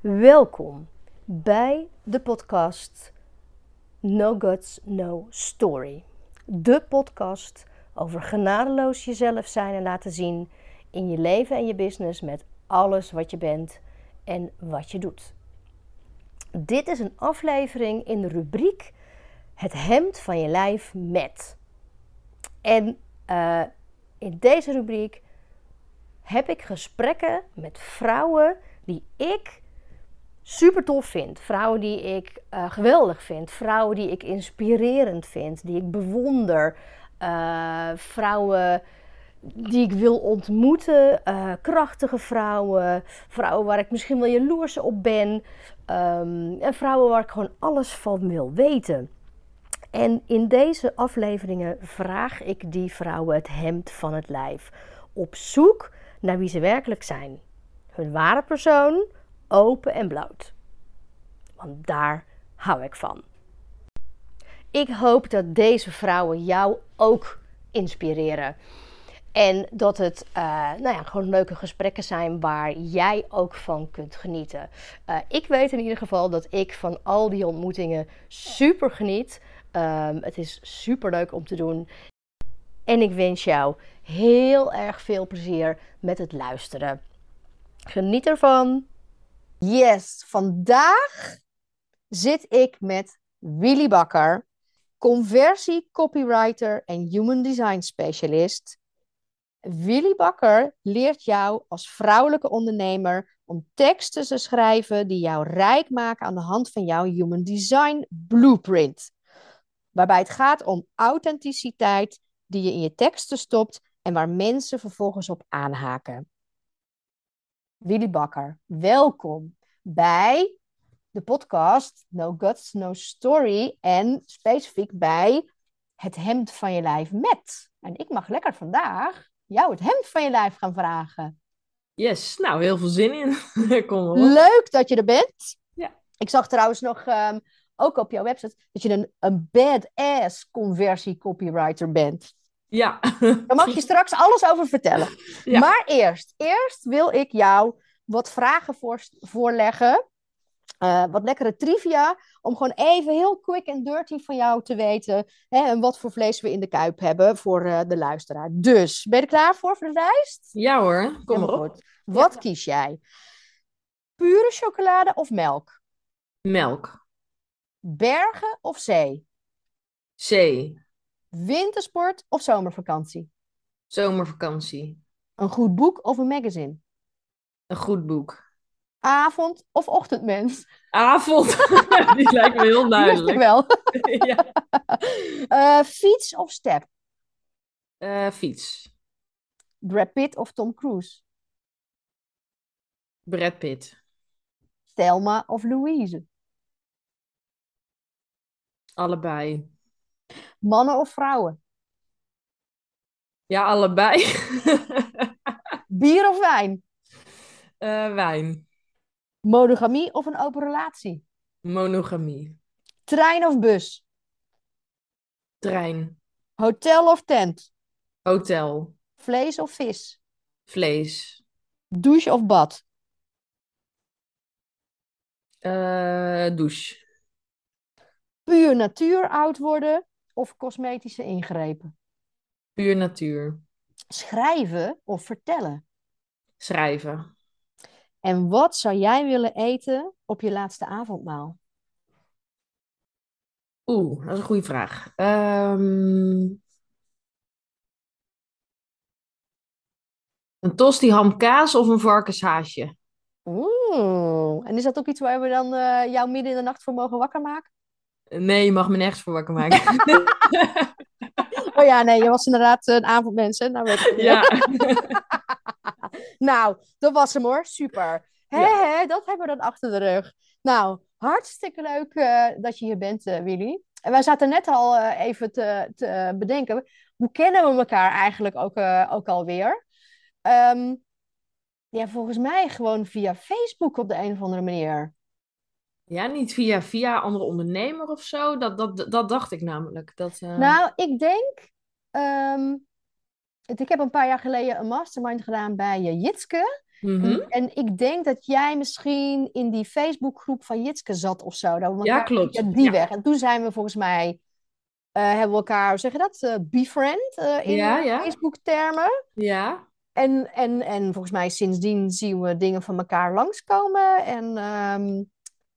Welkom bij de podcast No Guts, No Story. De podcast over genadeloos jezelf zijn en laten zien in je leven en je business met alles wat je bent en wat je doet. Dit is een aflevering in de rubriek Het hemd van je lijf met. En uh, in deze rubriek heb ik gesprekken met vrouwen die ik super tof vind. Vrouwen die ik uh, geweldig vind. Vrouwen die ik inspirerend vind. Die ik bewonder. Uh, vrouwen die ik wil ontmoeten. Uh, krachtige vrouwen. Vrouwen waar ik misschien wel jaloers op ben. En vrouwen waar ik gewoon alles van wil weten. En in deze afleveringen vraag ik die vrouwen het hemd van het lijf. Op zoek naar wie ze werkelijk zijn. Hun ware persoon, open en bloot. Want daar hou ik van. Ik hoop dat deze vrouwen jou ook inspireren. En dat het uh, nou ja, gewoon leuke gesprekken zijn waar jij ook van kunt genieten. Uh, ik weet in ieder geval dat ik van al die ontmoetingen super geniet. Um, het is super leuk om te doen. En ik wens jou heel erg veel plezier met het luisteren. Geniet ervan. Yes, vandaag zit ik met Willy Bakker, conversie copywriter en human design specialist. Willy Bakker leert jou als vrouwelijke ondernemer om teksten te schrijven die jou rijk maken aan de hand van jouw human design blueprint. Waarbij het gaat om authenticiteit die je in je teksten stopt en waar mensen vervolgens op aanhaken. Willy Bakker, welkom bij de podcast No Guts, No Story en specifiek bij het hemd van je lijf met. En ik mag lekker vandaag jou het hemd van je lijf gaan vragen. Yes, nou heel veel zin in. Kom op. Leuk dat je er bent. Ja. Ik zag trouwens nog um, ook op jouw website dat je een, een badass conversie copywriter bent. Ja. Daar mag je straks alles over vertellen. Ja. Maar eerst, eerst wil ik jou wat vragen voor, voorleggen. Uh, wat lekkere trivia, om gewoon even heel quick en dirty van jou te weten hè, en wat voor vlees we in de kuip hebben voor uh, de luisteraar. Dus, ben je er klaar voor, voor de lijst? Ja hoor, kom maar op. goed. Wat Ja. kies jij? Pure chocolade of melk? Melk. Bergen of zee? Zee. Wintersport of zomervakantie? Zomervakantie. Een goed boek of een magazine? Een goed boek. Avond of ochtendmens? Avond. Die lijkt me heel duidelijk. wel. ja. Eh, fiets of step? Eh, fiets. Brad Pitt of Tom Cruise? Brad Pitt. Thelma of Louise? Allebei. Mannen of vrouwen? Ja, allebei. Bier of wijn? Eh, wijn. Monogamie of een open relatie? Monogamie. Trein of bus? Trein. Hotel of tent? Hotel. Vlees of vis? Vlees. Douche of bad? Eh, douche. Puur natuur oud worden of cosmetische ingrepen? Puur natuur. Schrijven of vertellen? Schrijven. En wat zou jij willen eten op je laatste avondmaal? Oeh, dat is een goede vraag. Ehm, een tosti ham kaas of een varkenshaasje? Oeh, en is dat ook iets waar we dan eh, jou midden in de nacht voor mogen wakker maken? Nee, je mag me nergens voor wakker maken. Oh ja, nee, je was inderdaad een avondmens, hè? Nou, weet ik het weer. Ja. Nou, dat was hem hoor. Super. Hè, Ja. hè, dat hebben we dan achter de rug. Nou, hartstikke leuk eh, dat je hier bent, eh, Willy. En wij zaten net al eh, even te, te bedenken. Hoe kennen we elkaar eigenlijk ook, eh, ook alweer? Ehm, ja, volgens mij gewoon via Facebook op de een of andere manier. Ja, niet via, via andere ondernemer of zo. Dat, dat, dat dacht ik namelijk. Dat, eh, Nou, ik denk. ehm, ik heb een paar jaar geleden een mastermind gedaan bij Jitske. Mhm. En, en ik denk dat jij misschien in die Facebookgroep van Jitske zat of zo. Ja, klopt. die Ja. weg. En toen zijn we volgens mij, eh, hebben we elkaar, hoe zeg je dat, eh befriend in Ja, ja. Facebook-termen. Ja, En, en, en volgens mij sindsdien zien we dingen van elkaar langskomen. En ehm,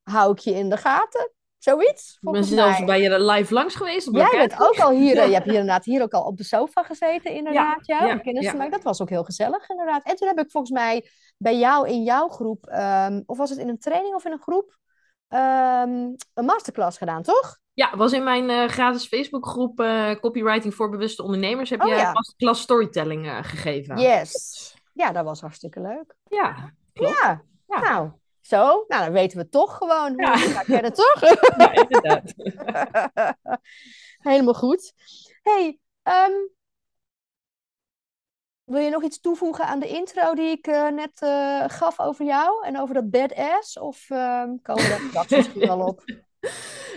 hou ik je in de gaten. Zoiets, ik ben volgens zelfs mij. bij je live langs geweest Jij bent ook al hier, eh, je hebt hier inderdaad hier ook al op de sofa gezeten, inderdaad, ja, kennis te maken. Dat was ook heel gezellig, inderdaad. En toen heb ik volgens mij bij jou in jouw groep, ehm, of was het in een training of in een groep, ehm, een masterclass gedaan, toch? Ja, was in mijn eh, gratis Facebookgroep eh, Copywriting voor bewuste ondernemers. Heb Oh, jij ja. masterclass storytelling gegeven. Yes. Ja, dat was hartstikke leuk. Ja, klopt. Ja, Ja. nou, zo. Nou, dan weten we toch gewoon hoe Ja. we elkaar kennen, toch? Ja, inderdaad. Helemaal goed. hey, ehm, wil je nog iets toevoegen aan de intro die ik eh, net eh, gaf over jou en over dat badass? Of ehm, komen we daar straks misschien wel op?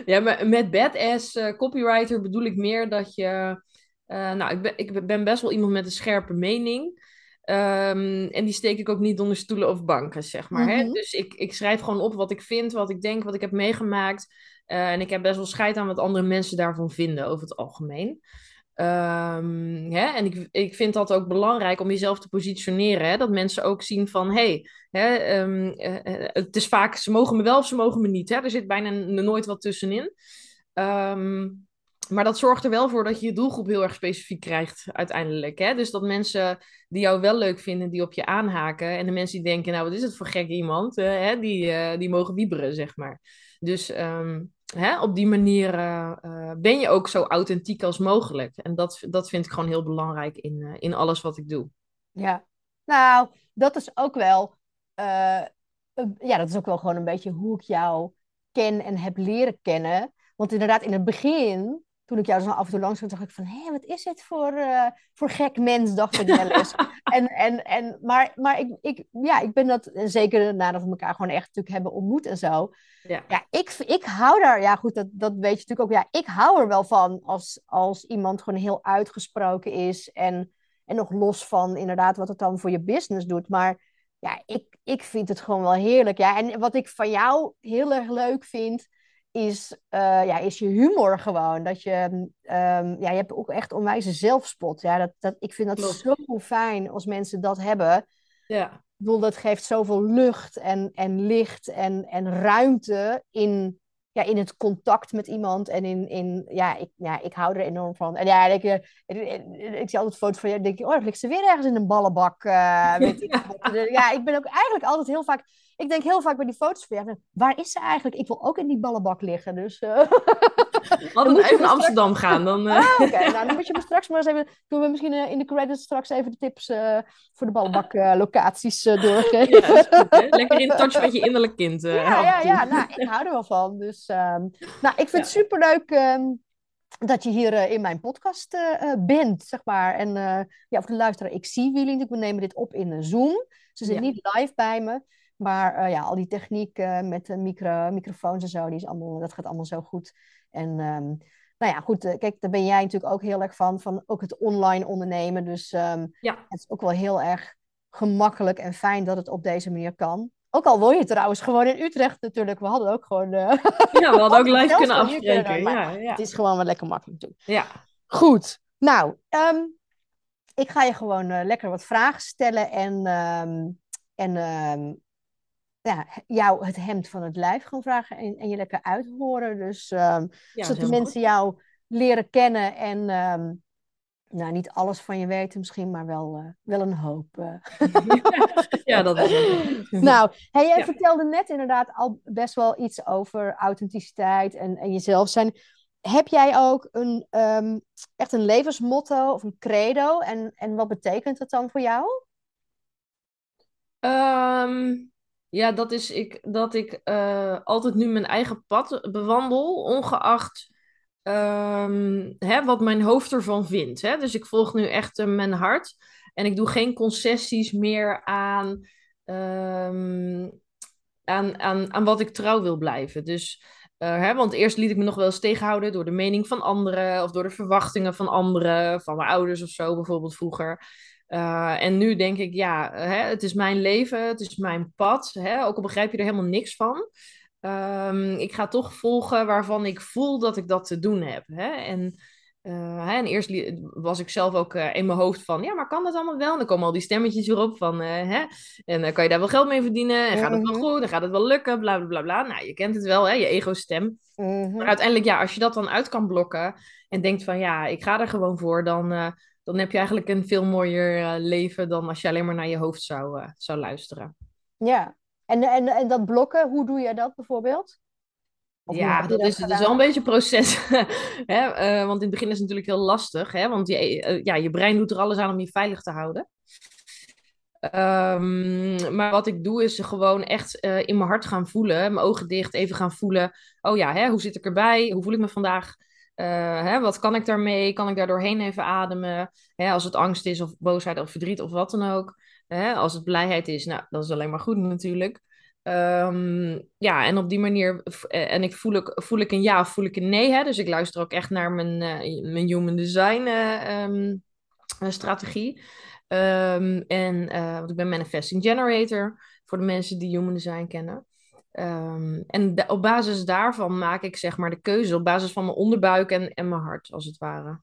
Ja, maar met badass eh, copywriter bedoel ik meer dat je... nou, ik ben, ik ben best wel iemand met een scherpe mening. Ehm, en die steek ik ook niet onder stoelen of banken, zeg maar. Hè? Mhm. Dus ik, ik schrijf gewoon op wat ik vind, wat ik denk, wat ik heb meegemaakt. Eh, en ik heb best wel scheid aan wat andere mensen daarvan vinden, over het algemeen. Ehm, hè? En ik, ik vind dat ook belangrijk om jezelf te positioneren. Hè? Dat mensen ook zien van, hey, hè, ehm, eh, eh, het is vaak, ze mogen me wel of ze mogen me niet. Hè? Er zit bijna nooit wat tussenin. Ehm, maar dat zorgt er wel voor dat je je doelgroep heel erg specifiek krijgt uiteindelijk. Hè? Dus dat mensen die jou wel leuk vinden, die op je aanhaken. En de mensen die denken, nou wat is het voor gek iemand, eh, hè? Die, eh, die mogen wieberen, zeg maar. Dus ehm, hè, op die manier eh, ben je ook zo authentiek als mogelijk. En dat, dat vind ik gewoon heel belangrijk in, in alles wat ik doe. Ja, nou, dat is ook wel, ja, dat is ook wel gewoon een beetje hoe ik jou ken en heb leren kennen. Want inderdaad, in het begin, toen ik jou zo af en toe langs zag, dacht ik van, hé, wat is dit voor, eh, voor gek mens, dacht ik wel eens. en, en, en, maar maar ik, ik, ja, ik ben dat, en zeker nadat we elkaar gewoon echt natuurlijk hebben ontmoet en zo. Ja. Ja, ik, ik hou daar, ja goed, dat, dat weet je natuurlijk ook. Ja, ik hou er wel van als, als iemand gewoon heel uitgesproken is en, en nog los van inderdaad wat het dan voor je business doet. Maar ja, ik, ik vind het gewoon wel heerlijk. Ja, en wat ik van jou heel erg leuk vind, is, eh, ja, is je humor gewoon. Dat je, ehm, ja, je hebt ook echt onwijze zelfspot. Ja, dat, dat, ik vind dat Klopt. zo fijn als mensen dat hebben. Ja. Ik bedoel, dat geeft zoveel lucht en, en licht en, en ruimte in, ja, in het contact met iemand. En in, in ja, ik, ja, ik hou er enorm van. En ja, ik, eh, ik, zie altijd foto's van je en denk je, oh, dan ligt ze weer ergens in een ballenbak. eh, weet ik, wat. ja, ik ben ook eigenlijk altijd heel vaak, ik denk heel vaak bij die foto's van je, waar is ze eigenlijk? Ik wil ook in die ballenbak liggen. Dus, eh, Laten we even naar Amsterdam gaan. Dan, eh, Ah, oké. Nou, dan moet je me straks maar eens even... Kunnen we misschien eh, in de credits straks even de tips eh, voor de ballenbak-locaties doorgeven? ja, goed? Lekker in touch met je innerlijk kind. eh, Ja, ja, ja. Nou, ik hou er wel van. Dus, ehm, nou, ik vind het superleuk ehm, dat je hier eh, in mijn podcast eh, eh, bent, zeg maar. En eh, ja, voor de luisteraar, ik zie Willy. natuurlijk. We nemen dit op in een Zoom. Ze zit Ja. niet live bij me. Maar eh, ja, al die techniek eh, met de micro, microfoons en zo, die is allemaal, dat gaat allemaal zo goed. En ehm, nou ja, goed, eh, kijk, daar ben jij natuurlijk ook heel erg van, van ook het online ondernemen. Dus ehm, Ja. het is ook wel heel erg gemakkelijk en fijn dat het op deze manier kan. Ook al woon je trouwens gewoon in Utrecht natuurlijk. We hadden ook gewoon... eh, Ja, we hadden ook live kunnen afspreken. Ja, ja. Het is gewoon wel lekker makkelijk ja. Goed, nou, ehm, ik ga je gewoon eh, lekker wat vragen stellen en, en ja, jou het hemd van het lijf gaan vragen en, en je lekker uithoren. Dus Ja, zodat de mensen jou leren kennen en ehm, nou, niet alles van je weten misschien, maar wel, eh, wel een hoop. eh. Ja, dat is het. Nou, hey, jij Ja. vertelde net inderdaad al best wel iets over authenticiteit en, en jezelf zijn. Heb jij ook een, ehm, echt een levensmotto of een credo? En, en wat betekent dat dan voor jou? Ja, dat is ik, dat ik eh, altijd nu mijn eigen pad bewandel, ongeacht ehm, hè, wat mijn hoofd ervan vindt. Hè? Dus ik volg nu echt eh, mijn hart en ik doe geen concessies meer aan, ehm, aan, aan, aan wat ik trouw wil blijven. Dus, eh, hè, want eerst liet ik me nog wel eens tegenhouden door de mening van anderen of door de verwachtingen van anderen, van mijn ouders of zo bijvoorbeeld vroeger. Uh, en nu denk ik, ja, hè, het is mijn leven, het is mijn pad. Hè, ook al begrijp je er helemaal niks van. Um, ik ga toch volgen waarvan ik voel dat ik dat te doen heb. Hè? En, uh, hè, en eerst was ik zelf ook uh, in mijn hoofd van, ja, maar kan dat allemaal wel? En dan komen al die stemmetjes weer op van, hè? En kan je daar wel geld mee verdienen? En gaat het wel goed? En gaat het wel lukken? Bla, bla, bla, bla. Nou, je kent het wel, hè? Je ego-stem. Mhm. Maar uiteindelijk, ja, als je dat dan uit kan blokken en denkt van, ja, ik ga er gewoon voor, dan, dan heb je eigenlijk een veel mooier leven dan als je alleen maar naar je hoofd zou, zou luisteren. Ja, en, en, en dat blokken, hoe doe jij dat bijvoorbeeld? Of ja, dat, is, dat is wel een beetje een proces. hè? Uh, want in het begin is het natuurlijk heel lastig. Hè? Want je, ja, je brein doet er alles aan om je veilig te houden. Um, maar wat ik doe is gewoon echt uh, in mijn hart gaan voelen. Mijn ogen dicht, even gaan voelen. Oh ja, hè, hoe zit ik erbij? Hoe voel ik me vandaag? Hè, wat kan ik daarmee? Kan ik daar doorheen even ademen? Hè, als het angst is of boosheid of verdriet of wat dan ook. Hè, als het blijheid is, nou, dat is alleen maar goed natuurlijk. Um, ja, en op die manier, en ik voel, ik, voel ik een ja of voel ik een nee. Hè? Dus ik luister ook echt naar mijn, uh, mijn human design uh, strategie. Um, en want ik ben manifesting generator voor de mensen die human design kennen. En de, op basis daarvan maak ik zeg maar de keuze op basis van mijn onderbuik en, en mijn hart, als het ware.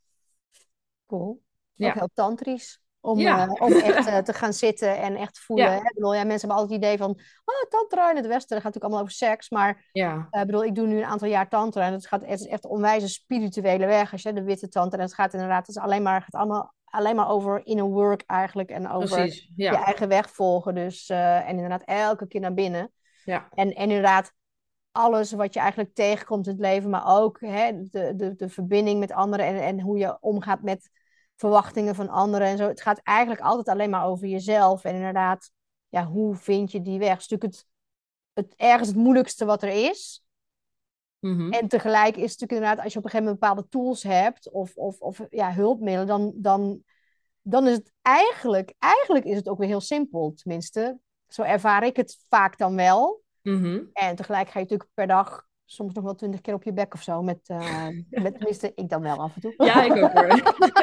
Cool. Ja. Ook heel tantrisch. Om, ja. uh, om echt uh, te gaan zitten en echt te voelen. Ja. Ik bedoel, ja, mensen hebben altijd het idee van... Oh, tantra in het westen, dat gaat natuurlijk allemaal over seks. Maar ja. uh, bedoel, ik doe nu een aantal jaar tantra. En het, gaat, het is echt een onwijze spirituele weg. Als je de witte tantra... En het gaat inderdaad het is alleen maar, gaat allemaal, alleen maar over inner work eigenlijk. En over Precies, je eigen weg volgen. Dus, en inderdaad elke keer naar binnen. Ja. En, en inderdaad alles wat je eigenlijk tegenkomt in het leven. Maar ook hè, de, de, de verbinding met anderen. En, en hoe je omgaat met verwachtingen van anderen en zo. Het gaat eigenlijk altijd alleen maar over jezelf. En inderdaad, ja, hoe vind je die weg? Het is natuurlijk het, het ergens het moeilijkste wat er is. Mm -hmm. En tegelijk is het natuurlijk inderdaad, als je op een gegeven moment bepaalde tools hebt of, of, of ja, hulpmiddelen, dan, dan, dan is het eigenlijk, eigenlijk is het ook weer heel simpel. Tenminste, zo ervaar ik het vaak dan wel. Mm -hmm. En tegelijk ga je natuurlijk per dag soms nog wel twintig keer op je bek of zo. Met, uh, met tenminste, ik dan wel af en toe. Ja, ik ook hoor.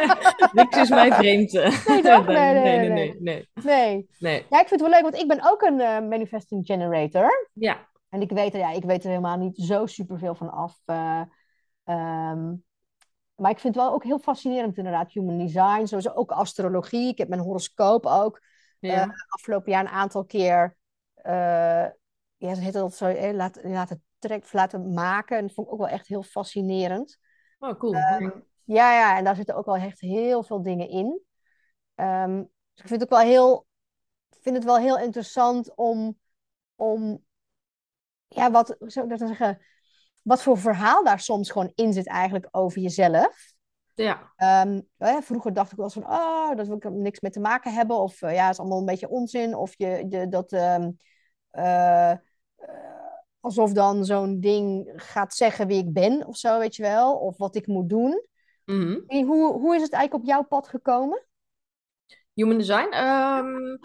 Niks is mij vreemd. Nee, toch? Nee, nee, nee. nee. nee, nee. Ja, ik vind het wel leuk, want ik ben ook een uh, manifesting generator. Ja. En ik weet, er, ja, ik weet er helemaal niet zo superveel van af. Uh, um, maar ik vind het wel ook heel fascinerend inderdaad, human design. Sowieso ook astrologie. Ik heb mijn horoscoop ook ja. afgelopen jaar een aantal keer... ja, ze heet dat zo, eh, laat, laten trekt laten maken. En dat vond ik ook wel echt heel fascinerend. Oh, cool. Um, ja, ja, en daar zitten ook wel echt heel veel dingen in. Um, dus ik vind het ook wel heel, vind het wel heel interessant om, om ja, wat zou ik dat zeggen, wat voor verhaal daar soms gewoon in zit eigenlijk over jezelf. Ja. Um, hè, vroeger dacht ik wel eens van, oh, dat wil ik niks mee te maken hebben. Of uh, ja, het is allemaal een beetje onzin. Of je, je dat... Um, uh, alsof dan zo'n ding gaat zeggen wie ik ben of zo, weet je wel. Of wat ik moet doen. Mm -hmm. hoe, hoe is het eigenlijk op jouw pad gekomen? Human design? Um,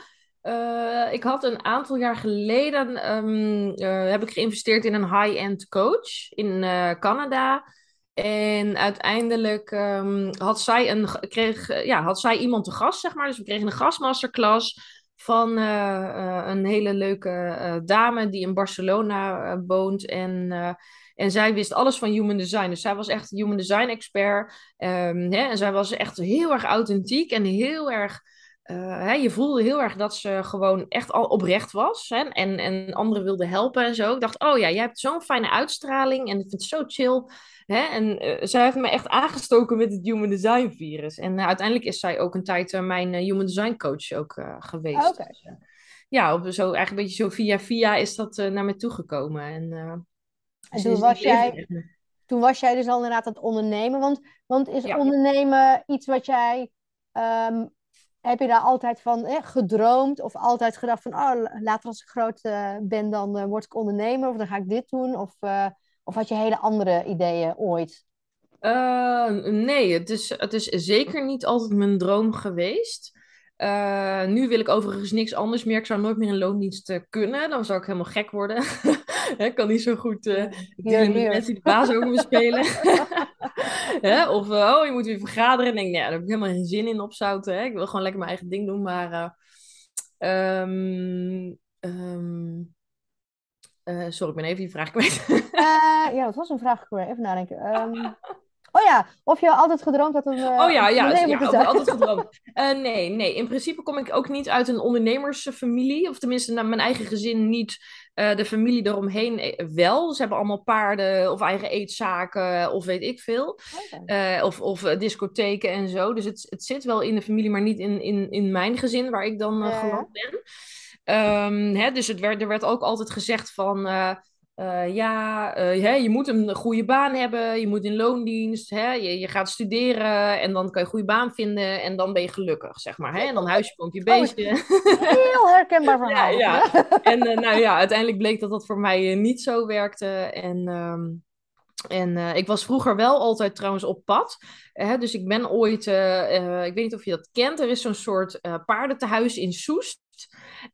uh, ik had een aantal jaar geleden, um, uh, heb ik geïnvesteerd in een high-end coach in uh, Canada. En uiteindelijk um, had, zij een, kreeg, ja, had zij iemand te gast, zeg maar. Dus we kregen een gastmasterclass van uh, uh, een hele leuke dame die in Barcelona woont. En, en zij wist alles van human design. Dus zij was echt human design expert. Um, hè, en zij was echt heel erg authentiek en heel erg. Hè, je voelde heel erg dat ze gewoon echt al oprecht was. Hè, en, en anderen wilde helpen en zo. Ik dacht, oh ja, jij hebt zo'n fijne uitstraling. En ik vind het zo chill. Hè? En uh, zij heeft me echt aangestoken met het Human Design virus. En uh, uiteindelijk is zij ook een tijd uh, mijn Human Design coach ook geweest. Okay. Dus, ja, op, zo, eigenlijk een beetje zo via via is dat naar me toegekomen. En, en toen, was jij, toen was jij dus al inderdaad aan het ondernemen. Want, want is Ja. ondernemen iets wat jij... ehm, heb je daar altijd van eh, gedroomd? Of altijd gedacht van... Oh, later als ik groot eh, ben, dan eh, word ik ondernemer. Of dan ga ik dit doen. Of, eh, of had je hele andere ideeën ooit? Uh, nee, het is, het is zeker niet altijd mijn droom geweest. Uh, nu wil ik overigens niks anders meer. Ik zou nooit meer in loondienst uh, kunnen. Dan zou ik helemaal gek worden. ik kan niet zo goed uh, die hier. mensen die de baas over me spelen. Hè? Of, oh, je moet weer vergaderen. En denk, nee, daar heb ik helemaal geen zin in opzouten. Hè? Ik wil gewoon lekker mijn eigen ding doen. Maar, uh, um, um, sorry, ik ben even die vraag kwijt. ja, wat was een vraag? Even nadenken. Um... Oh ja, of je altijd gedroomd had om. Uh, oh ja, ja, ja altijd gedroomd. Uh, nee, nee, in principe kom ik ook niet uit een ondernemersfamilie. Of tenminste, naar mijn eigen gezin niet. Uh, de familie eromheen wel. Ze hebben allemaal paarden of eigen eetzaken of weet ik veel. Okay. of, of discotheken en zo. Dus het, het zit wel in de familie, maar niet in, in, in mijn gezin waar ik dan geland ben. Um, hè, dus het werd, er werd ook altijd gezegd van. Uh, ja, uh, hè, je moet een goede baan hebben, je moet in loondienst, hè, je, je gaat studeren en dan kan je een goede baan vinden en dan ben je gelukkig, zeg maar. Hè? En dan huisje, je oh, beestje. heel herkenbaar verhaal. Ja, ja. En uh, nou ja, uiteindelijk bleek dat dat voor mij niet zo werkte. En, um, en ik was vroeger wel altijd trouwens op pad. Hè? Dus ik ben ooit, ik weet niet of je dat kent, er is zo'n soort paardentehuis in Soest.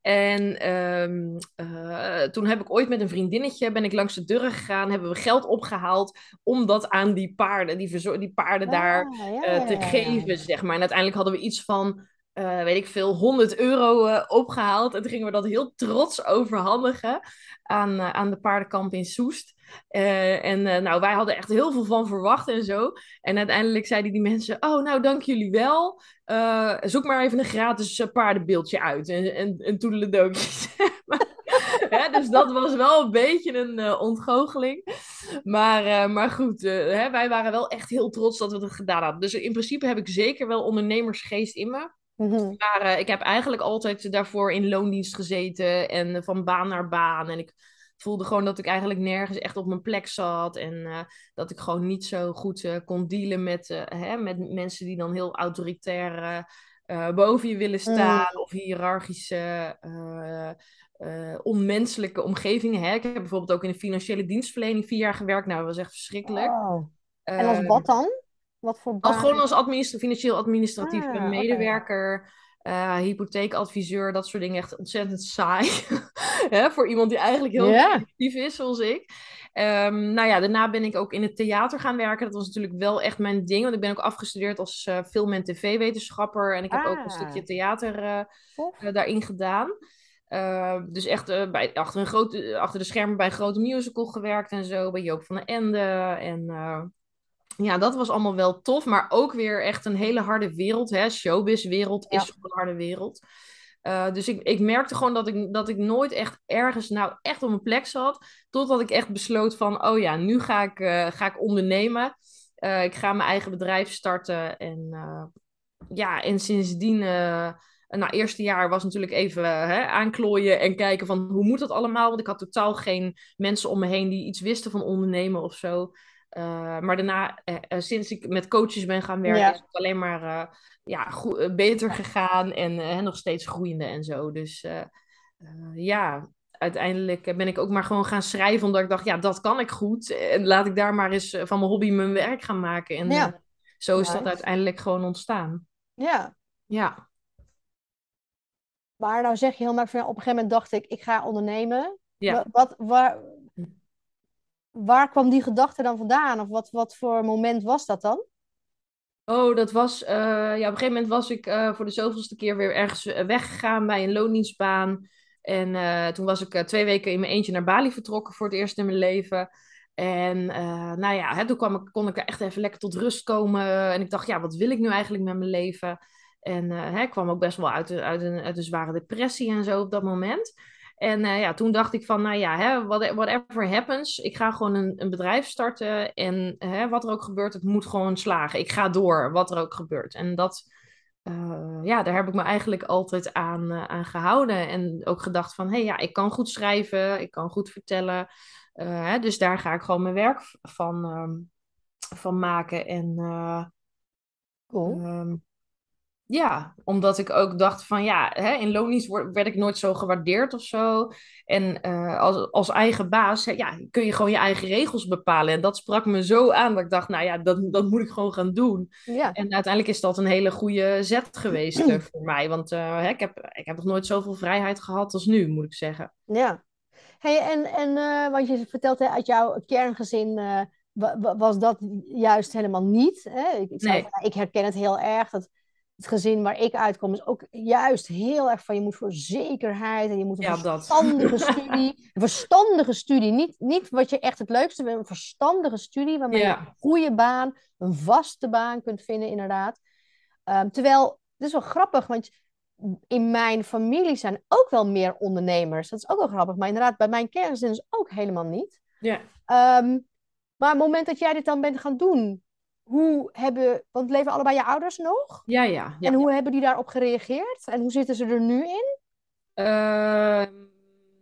En um, uh, toen heb ik ooit met een vriendinnetje ben ik langs de deur gegaan, hebben we geld opgehaald om dat aan die paarden, die, die paarden ah, daar ja, uh, te geven, zeg maar. En uiteindelijk hadden we iets van, uh, weet ik veel, 100 euro opgehaald. En toen gingen we dat heel trots overhandigen aan, aan de paardenkamp in Soest. Uh, en uh, nou, wij hadden echt heel veel van verwacht en zo. En uiteindelijk zeiden die mensen: Oh, nou, dank jullie wel. Uh, zoek maar even een gratis paardenbeeldje uit. En, en, en toedeledookjes. ja, dus dat was wel een beetje een ontgoocheling. Maar, maar goed, hè, wij waren wel echt heel trots dat we het gedaan hadden. Dus in principe heb ik zeker wel ondernemersgeest in me. Mm-hmm. Maar ik heb eigenlijk altijd daarvoor in loondienst gezeten en van baan naar baan. En ik voelde gewoon dat ik eigenlijk nergens echt op mijn plek zat. En uh, dat ik gewoon niet zo goed uh, kon dealen met, uh, hè, met mensen die dan heel autoritair boven je willen mm. staan. Of hiërarchische, onmenselijke omgevingen. Hè? Ik heb bijvoorbeeld ook in de financiële dienstverlening vier jaar gewerkt. Nou, dat was echt verschrikkelijk. En als wat dan? Wat voor baan? Als, gewoon als administra financieel administratief ah, medewerker. Okay uh, hypotheekadviseur, dat soort dingen echt ontzettend saai. Hè, voor iemand die eigenlijk heel yeah. is, zoals ik. Um, nou ja, daarna ben ik ook in het theater gaan werken. Dat was natuurlijk wel echt mijn ding. Want ik ben ook afgestudeerd als uh, film- en tv-wetenschapper. En ik heb ook een ah. stukje theater uh, daarin gedaan. Uh, dus echt bij, achter, een grote, achter de schermen bij een grote musical gewerkt en zo. Bij Joop van den Ende. En ja, dat was allemaal wel tof, maar ook weer echt een hele harde wereld. Hè? Showbiz-wereld is een harde wereld. Uh, dus ik, ik merkte gewoon dat ik, dat ik nooit echt ergens nou echt op mijn plek zat. Totdat ik echt besloot van, oh ja, nu ga ik, uh, ga ik ondernemen. Uh, ik ga mijn eigen bedrijf starten. En ja, en sindsdien, nou, eerste jaar was natuurlijk even hè, aanklooien en kijken van hoe moet dat allemaal. Want ik had totaal geen mensen om me heen die iets wisten van ondernemen of zo. Uh, maar daarna, uh, sinds ik met coaches ben gaan werken, is het alleen maar ja, goed, beter gegaan en nog steeds groeiende en zo. Dus ja, uiteindelijk ben ik ook maar gewoon gaan schrijven, omdat ik dacht, ja, dat kan ik goed. En laat ik daar maar eens van mijn hobby mijn werk gaan maken. En ja. zo is dat uiteindelijk gewoon ontstaan. Ja. Ja. Maar nou zeg je heel op een gegeven moment dacht ik, ik ga ondernemen. Ja. Wat, waar, waar kwam die gedachte dan vandaan? Of wat, wat voor moment was dat dan? Oh, dat was. Uh, ja, op een gegeven moment was ik uh, voor de zoveelste keer weer ergens eh, weggegaan bij een loondienstbaan. En toen was ik twee weken in mijn eentje naar Bali vertrokken voor het eerst in mijn leven. En nou ja, hè, toen kwam ik, kon ik er echt even lekker tot rust komen. En ik dacht, ja, wat wil ik nu eigenlijk met mijn leven? En hè, ik kwam ook best wel uit, uit, een, uit een zware depressie en zo op dat moment. En uh, ja, toen dacht ik van, nou ja, hè, whatever happens, ik ga gewoon een, een bedrijf starten. En hè, wat er ook gebeurt, het moet gewoon slagen. Ik ga door, wat er ook gebeurt. En dat, uh, ja, daar heb ik me eigenlijk altijd aan, uh, aan gehouden. En ook gedacht van, hé, hey, ja, ik kan goed schrijven, ik kan goed vertellen. Hè, dus daar ga ik gewoon mijn werk van, um, van maken. En cool. Um, ja, omdat ik ook dacht van ja, hè, in loondienst werd ik nooit zo gewaardeerd of zo. En uh, als, als eigen baas hè, ja, kun je gewoon je eigen regels bepalen. En dat sprak me zo aan dat ik dacht, nou ja, dat, dat moet ik gewoon gaan doen. Ja. En uiteindelijk is dat een hele goede zet geweest uh, voor mij. Want uh, hè, ik, heb, ik heb nog nooit zoveel vrijheid gehad als nu, moet ik zeggen. Ja. Hey, en, en want je vertelt hè, uit jouw kerngezin was dat juist helemaal niet. Hè? Ik, ik, Nee. ik herken het heel erg. Dat het gezin waar ik uitkom is ook juist heel erg van je moet voor zekerheid en je moet een Ja, dat. verstandige studie. Een verstandige studie. Niet, niet wat je echt het leukste vindt, een verstandige studie waarmee je een goede baan, een vaste baan kunt vinden, inderdaad. Ehm, terwijl, het is wel grappig, want in mijn familie zijn ook wel meer ondernemers. Dat is ook wel grappig. Maar inderdaad, bij mijn kerngezin is ook helemaal niet. Ja. Ehm, maar op het moment dat jij dit dan bent gaan doen, hoe hebben, want leven allebei je ouders nog? Ja, ja. ja. En hoe hebben die daarop gereageerd? En hoe zitten ze er nu in? Ehm,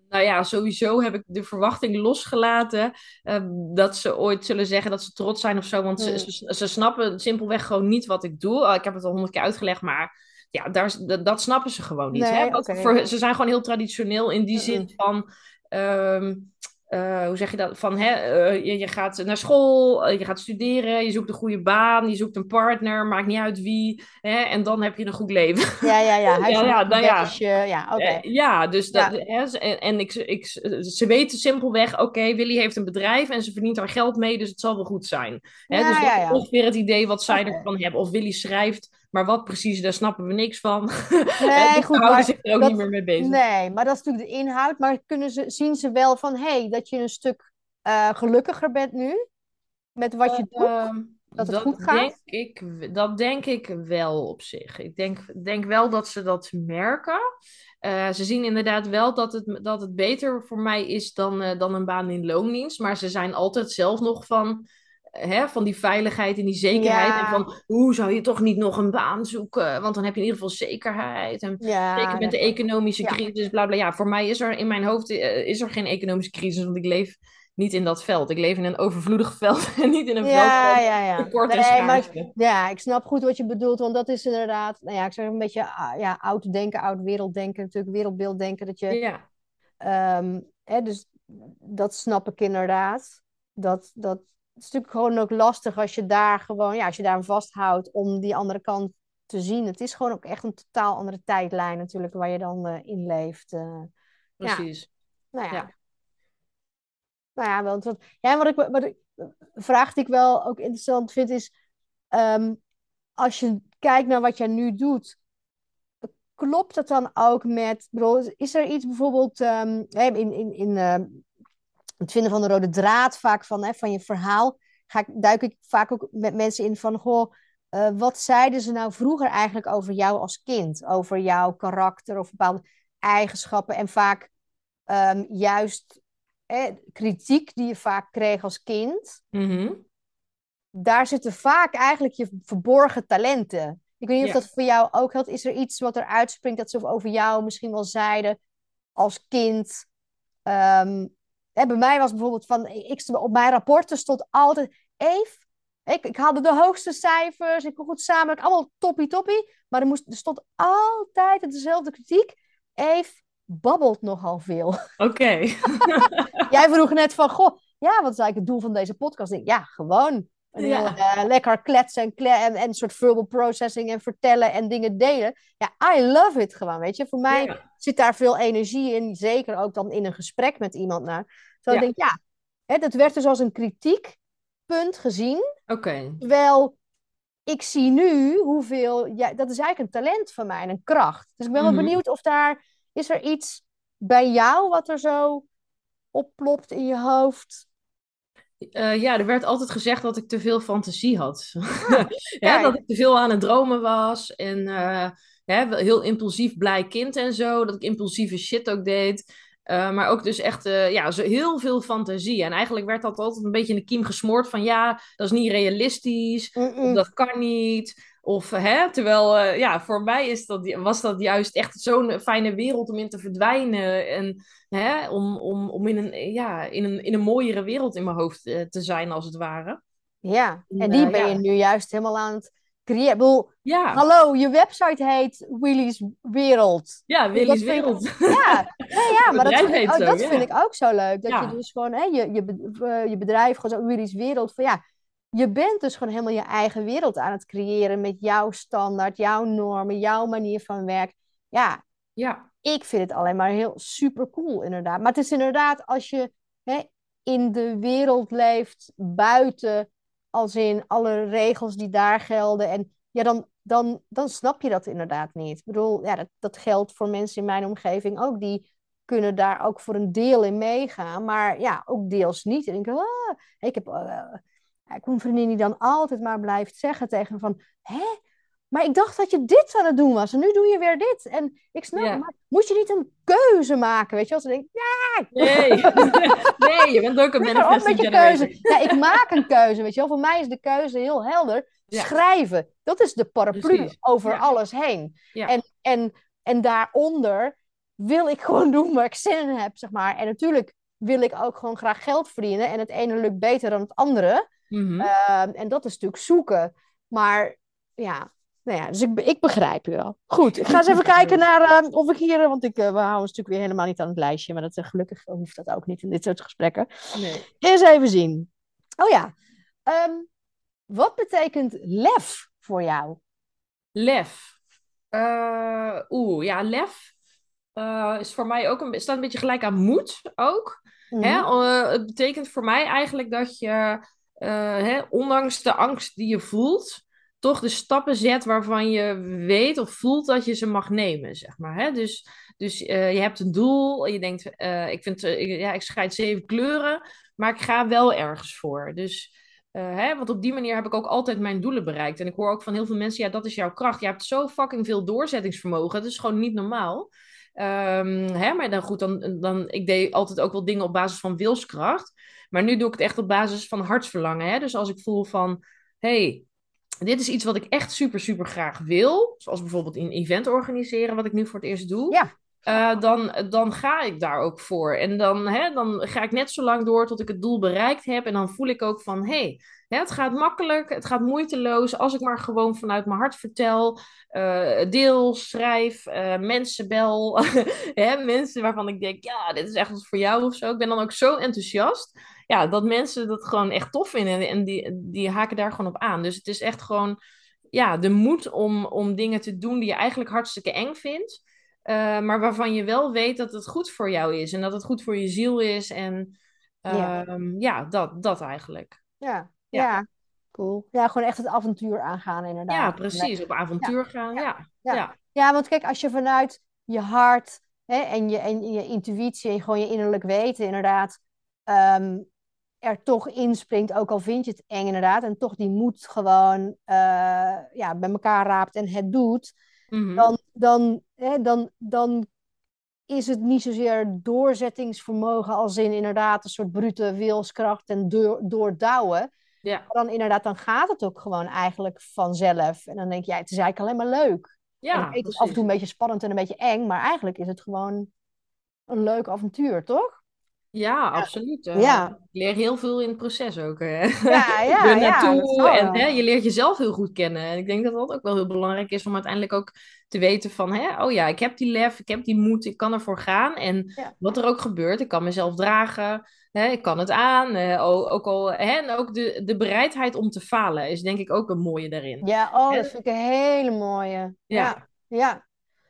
nou ja, sowieso heb ik de verwachting losgelaten ehm, dat ze ooit zullen zeggen dat ze trots zijn of zo. Want ze, Hmm. ze, ze snappen simpelweg gewoon niet wat ik doe. Oh, ik heb het al honderd keer uitgelegd, maar ja, daar, dat, snappen ze gewoon niet. Nee, hè? Voor, ze zijn gewoon heel traditioneel in die Mm-mm. zin van. ehm, eh, hoe zeg je dat? Van, hè, eh, je, je gaat naar school, eh, je gaat studeren, je zoekt een goede baan, je zoekt een partner, maakt niet uit wie. Hè, en dan heb je een goed leven. Ja, ja, ja. Huisje, Ja, ja, nou ja. ja, oké. Eh, ja, dus dat, Ja. Hè, ze- en, en ik, ik, ze weten simpelweg, oké, Willy heeft een bedrijf en ze verdient daar geld mee, dus het zal wel goed zijn. Hè, Ja, dus ongeveer het idee wat zij ervan hebben. Of Willy schrijft, maar wat precies, daar snappen we niks van. Nee, dus goed, maar zich er ook dat- niet meer mee bezig. Nee, maar dat is natuurlijk de inhoud. Maar kunnen ze, zien ze wel van, hé, hey, dat je een stuk eh, gelukkiger bent nu? Met wat je doet? Ehm, Dat het goed gaat? Denk ik, dat denk ik wel op zich. Ik denk, denk wel dat ze dat merken. Eh, ze zien inderdaad wel dat het, dat het beter voor mij is dan, eh, dan een baan in loondienst. Maar ze zijn altijd zelf nog van, hè, van die veiligheid en die zekerheid. Ja. En van, hoe zou je toch niet nog een baan zoeken? Want dan heb je in ieder geval zekerheid. En Ja, zeker met de economische Ja. crisis, bla bla. Ja, voor mij is er in mijn hoofd eh, is er geen economische crisis, want ik leef niet in dat veld. Ik leef in een overvloedig veld en niet in een veld Ja, van ja, ja. tekort en Nee, maar ja, ik snap goed wat je bedoelt, want dat is inderdaad, nou ja, ik zeg een beetje ah, ja, oud denken, oud werelddenken, natuurlijk wereldbeelddenken, dat je, Ja, ehm, hè, dus dat snap ik inderdaad. Dat, dat het is natuurlijk gewoon ook lastig als je daar gewoon, ja, als je daar aan vasthoudt om die andere kant te zien. Het is gewoon ook echt een totaal andere tijdlijn natuurlijk waar je dan eh, in leeft. eh. precies. Nou ja. Ja. Nou ja, want wat, ja, wat ik, wat ik, vraag die ik wel ook interessant vind is, ehm, als je kijkt naar wat jij nu doet, klopt dat dan ook met, bedoel, is er iets bijvoorbeeld ehm, in, in, in ehm, het vinden van de rode draad vaak van, hè, van je verhaal, ga ik, duik ik vaak ook met mensen in van, goh, eh, wat zeiden ze nou vroeger eigenlijk over jou als kind? Over jouw karakter of bepaalde eigenschappen en vaak ehm, juist eh, kritiek die je vaak kreeg als kind, Mhm. daar zitten vaak eigenlijk je verborgen talenten. Ik weet niet of dat voor jou ook geldt. Is er iets wat er uitspringt dat ze over jou misschien wel zeiden als kind? Ehm, hè, bij mij was bijvoorbeeld van, ik, op mijn rapporten stond altijd, Eve, ik, ik haalde de hoogste cijfers, ik kon goed samen, allemaal toppie toppie, maar er, moest, er stond altijd dezelfde kritiek. Eve babbelt nogal veel. Oké. Jij vroeg net van, goh, ja, wat is eigenlijk het doel van deze podcast? Ik denk, ja, gewoon. Heel, eh, lekker kletsen en, kle en, soort verbal processing en vertellen en dingen delen. Ja, I love it gewoon, weet je. Voor mij Ja. zit daar veel energie in, zeker ook dan in een gesprek met iemand naar. Zo Ja. ik denk, ja, hè, dat werd dus als een kritiekpunt gezien. Oké. Terwijl ik zie nu hoeveel, ja, dat is eigenlijk een talent van mij en een kracht. Dus ik ben wel Mhm. benieuwd of daar, is er iets bij jou wat er zo opplopt in je hoofd? Eh, ja, er werd altijd gezegd dat ik te veel fantasie had. Ah, ja, dat ik te veel aan het dromen was. En eh, hè, heel impulsief blij kind en zo. Dat ik impulsieve shit ook deed. Eh, maar ook dus echt eh, ja, zo heel veel fantasie. En eigenlijk werd dat altijd een beetje in de kiem gesmoord van ja, dat is niet realistisch. Of dat kan niet. Of, hè, terwijl, eh, ja, voor mij is dat, was dat juist echt zo'n fijne wereld om in te verdwijnen. En hè, om, om, om in, een, ja, in, een, in een mooiere wereld in mijn hoofd te zijn, als het ware. Ja, en die ben ja. je nu juist helemaal aan het Ik bedoel, Ja, hallo, je website heet Willy's Wereld. ja Willy's ik- wereld. Ja, ja, ja maar dat, vind ik, heet ook, zo, dat ja. vind ik ook zo leuk. Dat Ja. je dus gewoon, hè, je, je, eh, je bedrijf, gewoon zo, Willy's Wereld, van ja, je bent dus gewoon helemaal je eigen wereld aan het creëren met jouw standaard, jouw normen, jouw manier van werk. Ja, Ja, ik vind het alleen maar heel super cool, inderdaad. Maar het is inderdaad, als je, hè, in de wereld leeft buiten, als in alle regels die daar gelden. En ja, dan, dan, dan snap je dat inderdaad niet. Ik bedoel, ja, dat, dat geldt voor mensen in mijn omgeving ook, die kunnen daar ook voor een deel in meegaan, maar ja, ook deels niet. En ik denk, ah, ik heb uh, ik een vriendin die dan altijd maar blijft zeggen tegen van, hè, maar ik dacht dat je dit aan het doen was en nu doe je weer dit. En ik snap, Ja. maar moet je niet een keuze maken, weet je wel? Ze denkt, ja, Nee. nee, je bent ook een manifesting je keuze. Ja, ik maak een keuze, weet je wel. Voor mij is de keuze heel helder. Ja. Schrijven, dat is de paraplu Precies. over Ja. alles heen. En, en, en daaronder wil ik gewoon doen waar ik zin in heb, zeg maar. En natuurlijk wil ik ook gewoon graag geld verdienen. En het ene lukt beter dan het andere. Mhm. Ehm, en dat is natuurlijk zoeken. Maar ja, nou ja, dus ik, ik begrijp je wel. Goed, ik ga eens even kijken naar ehm, of ik hier, want ik, eh, we houden natuurlijk weer helemaal niet aan het lijstje, maar dat, eh, gelukkig hoeft dat ook niet in dit soort gesprekken. nee. Eens even zien. Oh ja, ehm, wat betekent lef voor jou? Lef. Eh, Oeh, ja, lef is voor mij ook een, staat een beetje gelijk aan moed ook. Hè? Mhm. Eh, het betekent voor mij eigenlijk dat je, hè, ondanks de angst die je voelt, toch de stappen zet waarvan je weet of voelt dat je ze mag nemen, zeg maar. Hè? Dus, dus eh, je hebt een doel, je denkt, eh, ik, vind, eh, ja, ik scheid zeven kleuren, maar ik ga wel ergens voor. Dus, hè, want op die manier heb ik ook altijd mijn doelen bereikt. En ik hoor ook van heel veel mensen, ja, dat is jouw kracht. Je hebt zo fucking veel doorzettingsvermogen, dat is gewoon niet normaal. Ehm, hè, maar dan goed, dan, dan, ik deed altijd ook wel dingen op basis van wilskracht. Maar nu doe ik het echt op basis van hartsverlangen. Hè? Dus als ik voel van, hey, dit is iets wat ik echt super, super graag wil. Zoals bijvoorbeeld een event organiseren, wat ik nu voor het eerst doe. Ja. eh, dan, dan ga ik daar ook voor. En dan, hè, dan ga ik net zo lang door tot ik het doel bereikt heb. En dan voel ik ook van, hey, hè, het gaat makkelijk, het gaat moeiteloos. Als ik maar gewoon vanuit mijn hart vertel, eh, deel, schrijf, eh, mensen bel. hè, mensen waarvan ik denk, ja, dit is echt wat voor jou of zo. Ik ben dan ook zo enthousiast. Ja, dat mensen dat gewoon echt tof vinden. En, die, die haken daar gewoon op aan. Dus het is echt gewoon ja, de moed om, om dingen te doen die je eigenlijk hartstikke eng vindt. eh, maar waarvan je wel weet dat het goed voor jou is. En dat het goed voor je ziel is. En Ja. ehm, ja, dat, dat eigenlijk. Ja, Ja. ja, cool. Ja, gewoon echt het avontuur aangaan inderdaad. Ja, precies. Op avontuur gaan. Ja. Ja. Ja. Ja, want kijk, als je vanuit je hart hè, en, je, en je intuïtie en gewoon je innerlijk weten inderdaad ehm, er toch inspringt, ook al vind je het eng inderdaad, en toch die moed gewoon eh, ja, bij elkaar raapt en het doet, Mhm. dan, dan, hè, dan, dan is het niet zozeer doorzettingsvermogen als in inderdaad een soort brute wilskracht en door, doordouwen. ja. Maar dan inderdaad, dan gaat het ook gewoon eigenlijk vanzelf. En dan denk je, ja, het is eigenlijk alleen maar leuk. Ja, het is af en toe een beetje spannend en een beetje eng, maar eigenlijk is het gewoon een leuk avontuur, toch? Ja, absoluut. Eh, Ja. Ik leer heel veel in het proces ook. Hè. Ja, ja, ja, en hè, je leert jezelf heel goed kennen. En ik denk dat dat ook wel heel belangrijk is om uiteindelijk ook te weten van, hè, oh ja, ik heb die lef, ik heb die moed, ik kan ervoor gaan. En Ja. wat er ook gebeurt, ik kan mezelf dragen, hè, ik kan het aan. eh, ook, al, hè, en ook de, de bereidheid om te falen is denk ik ook een mooie daarin. Ja, oh, dat vind ik een hele mooie. Ja, Ja. ja.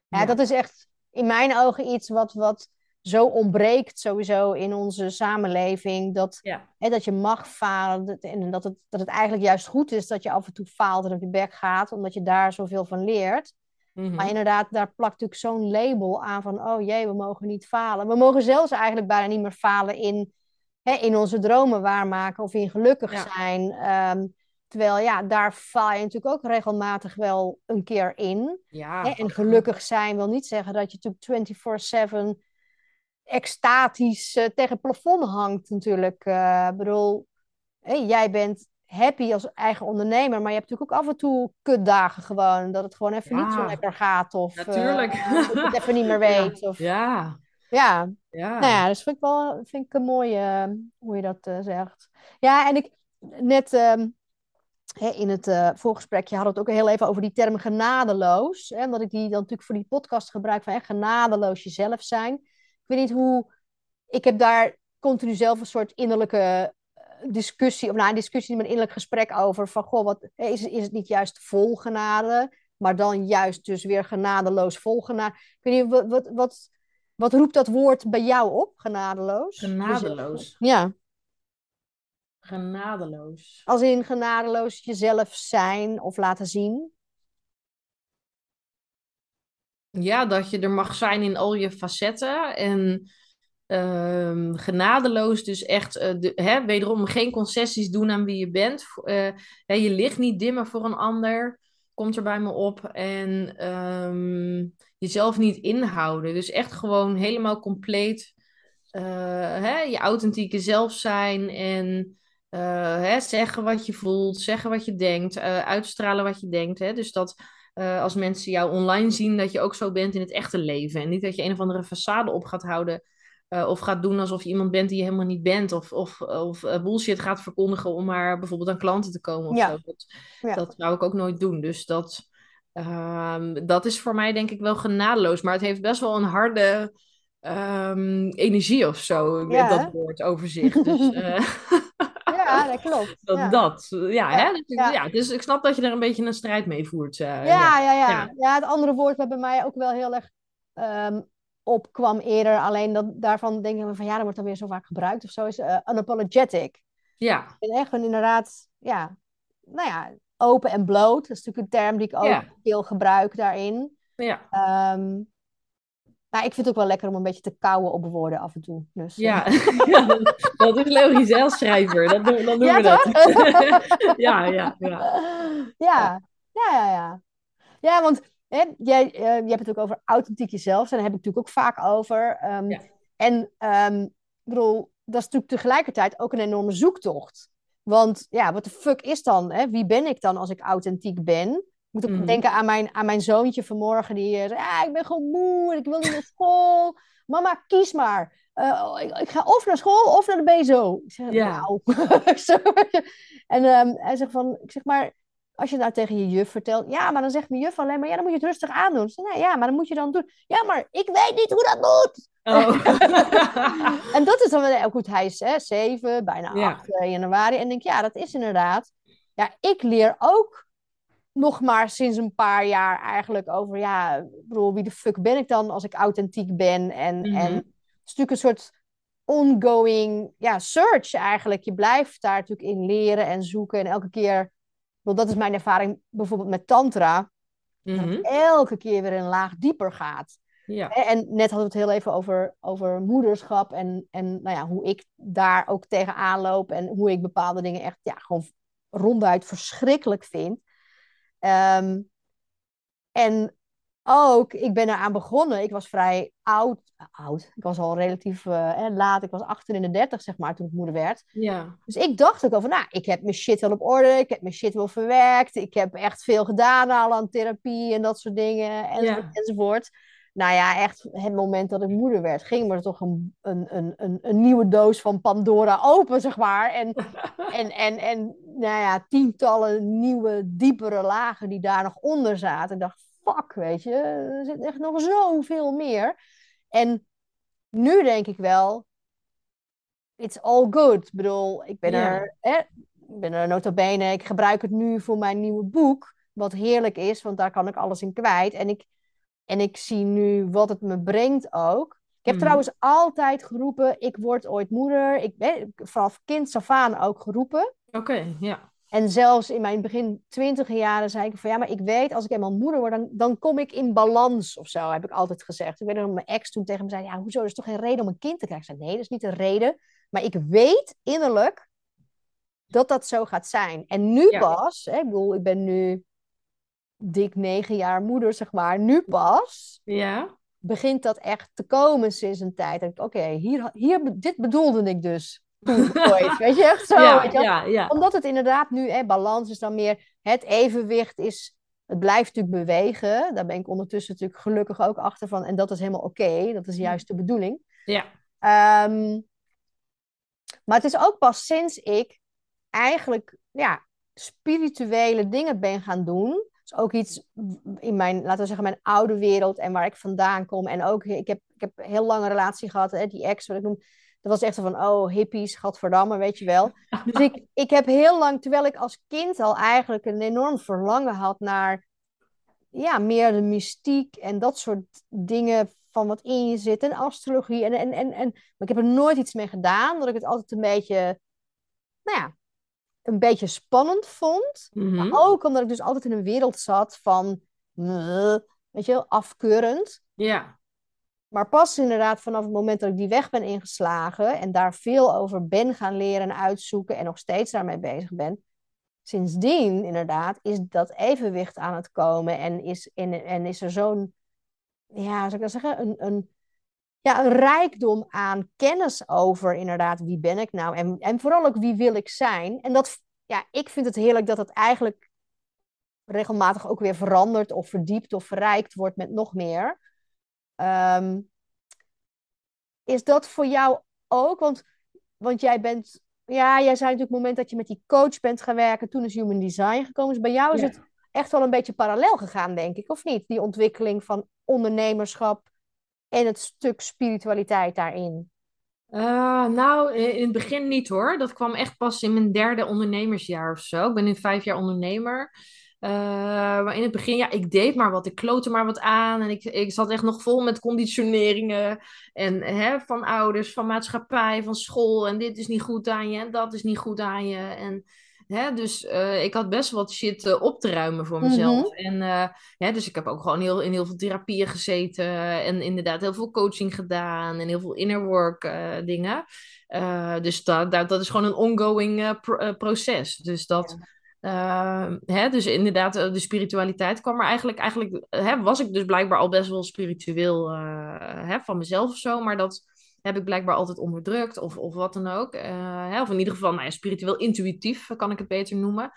Ja, Ja. dat is echt in mijn ogen iets wat, wat zo ontbreekt sowieso in onze samenleving. Dat, Ja. hè, dat je mag falen en dat het, dat het eigenlijk juist goed is dat je af en toe faalt en op je bek gaat, omdat je daar zoveel van leert. Mhm. Maar inderdaad, daar plakt natuurlijk zo'n label aan van, oh jee, we mogen niet falen. We mogen zelfs eigenlijk bijna niet meer falen in, hè, in onze dromen waarmaken of in gelukkig Ja. zijn. Ehm, terwijl ja, daar faal je natuurlijk ook regelmatig wel een keer in. Ja, Hè? En gelukkig zijn wil niet zeggen dat je natuurlijk 24/7 extatisch eh, tegen het plafond hangt natuurlijk. Eh, Ik bedoel, jij bent happy als eigen ondernemer, maar je hebt natuurlijk ook af en toe kutdagen gewoon. Dat het gewoon even niet zo lekker gaat of eh, Natuurlijk. dat je het even niet meer weet. Of, ja. Ja, ja. Nou ja, dus vind ik wel vind ik een mooie hoe je dat zegt. Ja, en ik net ehm, hè, in het voorgesprekje hadden we het ook heel even over die term genadeloos. Hè, omdat ik die dan natuurlijk voor die podcast gebruik van hè, genadeloos jezelf zijn. Ik weet niet hoe. Ik heb daar continu zelf een soort innerlijke eh, discussie, of nou, een discussie, maar een innerlijk gesprek over. Van goh, wat, is, is het niet juist vol genade, maar dan juist dus weer genadeloos vol genade? Ik weet niet, wat, wat, wat, wat roept dat woord bij jou op, genadeloos? Genadeloos. Ja. Genadeloos. Als in genadeloos jezelf zijn of laten zien. Ja, dat je er mag zijn in al je facetten. En ehm, genadeloos dus echt, eh, hè, wederom geen concessies doen aan wie je bent. Uh, je ligt niet dimmen voor een ander, komt er bij me op. En ehm, jezelf niet inhouden. Dus echt gewoon helemaal compleet uh, hè, je authentieke zelf zijn en hè, zeggen wat je voelt, zeggen wat je denkt, uitstralen wat je denkt. Hè? Dus dat uh, als mensen jou online zien, dat je ook zo bent in het echte leven. En niet dat je een of andere façade op gaat houden. Uh, of gaat doen alsof je iemand bent die je helemaal niet bent. Of, of, of uh, bullshit gaat verkondigen om maar bijvoorbeeld aan klanten te komen. Of Ja. zo. Dat, Ja. dat zou ik ook nooit doen. Dus dat, ehm, dat is voor mij denk ik wel genadeloos. Maar het heeft best wel een harde ehm, energie of zo. Ja, dat woord over zich. Dus, eh, Ja, dat klopt. dat, ja. dat. Ja, Hè? Dus, ja. dus ik snap dat je er een beetje een strijd mee voert. eh, Ja, ja, ja. Ja. Het andere woord wat bij mij ook wel heel erg ehm, opkwam eerder. Alleen dat, daarvan denk ik van ja, dat wordt dan weer zo vaak gebruikt of zo. Is eh, unapologetic. Ja, Ik ben echt gewoon inderdaad, ja, nou ja, open en bloot. Dat is natuurlijk een term die ik ook veel gebruik daarin. ja. Ehm nou, ik vind het ook wel lekker om een beetje te kauwen op woorden af en toe. Dus, eh, Ja, ja dat, is logisch, hè, als schrijver. Dat doen, dan doen Ja, we dat. ja, ja, ja. Ja, ja, ja, ja. Ja, want hè, jij, eh, je hebt het ook over authentiek jezelf zijn. Daar heb ik natuurlijk ook vaak over. Ehm, Ja. En ehm, ik bedoel, dat is natuurlijk tegelijkertijd ook een enorme zoektocht. Want ja, wat de fuck is dan? Hè? Wie ben ik dan als ik authentiek ben? Ik moet ook Mhm. denken aan mijn, aan mijn zoontje vanmorgen. Die eh, zei, ja, ik ben gewoon moe en ik wil niet naar school. Mama, kies maar. Eh, ik, ik ga of naar school of naar de BSO. Ik zeg, nou. En ehm, hij zegt van, ik zeg maar, als je nou tegen je juf vertelt, ja, maar dan zegt mijn juf alleen maar, ja, dan moet je het rustig aandoen. Nou, ja, maar dan moet je dan doen. Ja, maar ik weet niet hoe dat moet. Oh. En dat is dan wel, goed, hij is hè, zeven, bijna Ja. acht eh, januari. En denk, ja, dat is inderdaad. Ja, ik leer ook nog maar sinds een paar jaar eigenlijk over, ja, ik bedoel, wie de fuck ben ik dan als ik authentiek ben? En, Mhm. en het is natuurlijk een soort ongoing ja, search eigenlijk. Je blijft daar natuurlijk in leren en zoeken. En elke keer, dat is mijn ervaring bijvoorbeeld met tantra. Dat het elke keer weer een laag dieper gaat. Ja, En net hadden we het heel even over, over moederschap en, en nou ja, hoe ik daar ook tegenaan loop en hoe ik bepaalde dingen echt ja, gewoon ronduit verschrikkelijk vind. Ehm, en ook, ik ben eraan begonnen. Ik was vrij oud. oud. Ik was al relatief hè, laat. Ik was 18 in de 30, zeg maar, toen ik moeder werd. ja. Dus ik dacht ook over, nou, ik heb mijn shit wel op orde, ik heb mijn shit wel verwerkt, ik heb echt veel gedaan al aan therapie en dat soort dingen, enzovoort, Ja. enzovoort. Nou ja, echt het moment dat ik moeder werd, ging er toch een, een, een, een, een nieuwe doos van Pandora open, zeg maar. En, en, en, en nou ja, tientallen nieuwe, diepere lagen die daar nog onder zaten. Ik dacht, fuck, weet je, er zit echt nog zoveel meer. En nu denk ik wel, it's all good. Ik bedoel, ik ben Ja. er, hè, ik ben er nota bene, ik gebruik het nu voor mijn nieuwe boek, wat heerlijk is, want daar kan ik alles in kwijt. En ik, en ik zie nu wat het me brengt ook. Ik heb Mhm. trouwens altijd geroepen, ik word ooit moeder. Ik ben vanaf kind af aan ook geroepen. Oké, ja. En zelfs in mijn begin twintig jaren zei ik van ja, maar ik weet als ik eenmaal moeder word, dan, dan kom ik in balans of zo, heb ik altijd gezegd. Ik weet nog mijn ex toen tegen me zei, ja, hoezo, er is toch geen reden om een kind te krijgen? Ik zei, nee, dat is niet een reden. Maar ik weet innerlijk dat dat zo gaat zijn. En nu Ja. pas, hè, ik bedoel, ik ben nu dik negen jaar moeder, zeg maar. Nu pas Ja, begint dat echt te komen sinds een tijd. Oké, hier, hier, dit bedoelde ik dus toen ooit. Weet je, echt zo. ja, weet je wel? ja, ja. Omdat het inderdaad nu, hè, balans is dan meer, het evenwicht is, het blijft natuurlijk bewegen. Daar ben ik ondertussen natuurlijk gelukkig ook achter van. En dat is helemaal oké, dat is juist de bedoeling. Ja, Ehm, maar het is ook pas sinds ik eigenlijk, ja, spirituele dingen ben gaan doen. Is ook iets in mijn, laten we zeggen, mijn oude wereld en waar ik vandaan kom. En ook, ik heb, ik heb een heel lange relatie gehad, hè, die ex, wat ik noem. Dat was echt zo van, oh, hippies, gadverdamme, weet je wel. Dus ik, ik heb heel lang, terwijl ik als kind al eigenlijk een enorm verlangen had naar, ja, meer de mystiek en dat soort dingen van wat in je zit. En astrologie. En, en, en, en, maar ik heb er nooit iets mee gedaan, omdat ik het altijd een beetje, nou ja, een beetje spannend vond. Mhm. Maar ook omdat ik dus altijd in een wereld zat van, weet je afkeurend. Ja. Maar pas inderdaad vanaf het moment dat ik die weg ben ingeslagen en daar veel over ben gaan leren en uitzoeken en nog steeds daarmee bezig ben, sindsdien inderdaad is dat evenwicht aan het komen en is, en, en is er zo'n, ja, zou ik dat zeggen, een, een, ja, een rijkdom aan kennis over inderdaad wie ben ik nou en, en vooral ook wie wil ik zijn. En dat, ja, ik vind het heerlijk dat het eigenlijk regelmatig ook weer verandert of verdiept of verrijkt wordt met nog meer. Ehm, is dat voor jou ook? Want, want jij bent, ja, jij zei natuurlijk het moment dat je met die coach bent gaan werken, toen is Human Design gekomen. Dus bij jou is Ja. het echt wel een beetje parallel gegaan, denk ik, of niet? Die ontwikkeling van ondernemerschap en het stuk spiritualiteit daarin. Eh, nou, in het begin niet hoor. Dat kwam echt pas in mijn derde ondernemersjaar of zo. Ik ben nu vijf jaar ondernemer. Eh, maar in het begin, ja, ik deed maar wat. Ik klootte maar wat aan. En ik, ik zat echt nog vol met conditioneringen. En hè, van ouders, van maatschappij, van school. En dit is niet goed aan je en dat is niet goed aan je. En hè, dus eh, ik had best wat shit eh, op te ruimen voor mezelf. Mhm. En eh, ja, dus ik heb ook gewoon heel, in heel veel therapieën gezeten. En inderdaad heel veel coaching gedaan. En heel veel inner work eh, dingen. Eh, dus dat, dat, dat is gewoon een ongoing eh, pro- eh, proces. Dus dat. eh, hè, dus inderdaad, eh, de spiritualiteit kwam er eigenlijk. Eigenlijk hè, was ik dus blijkbaar al best wel spiritueel eh, hè, van mezelf of zo. Maar dat heb ik blijkbaar altijd onderdrukt. Of, of wat dan ook. Eh, of in ieder geval, nou ja, spiritueel intuïtief kan ik het beter noemen.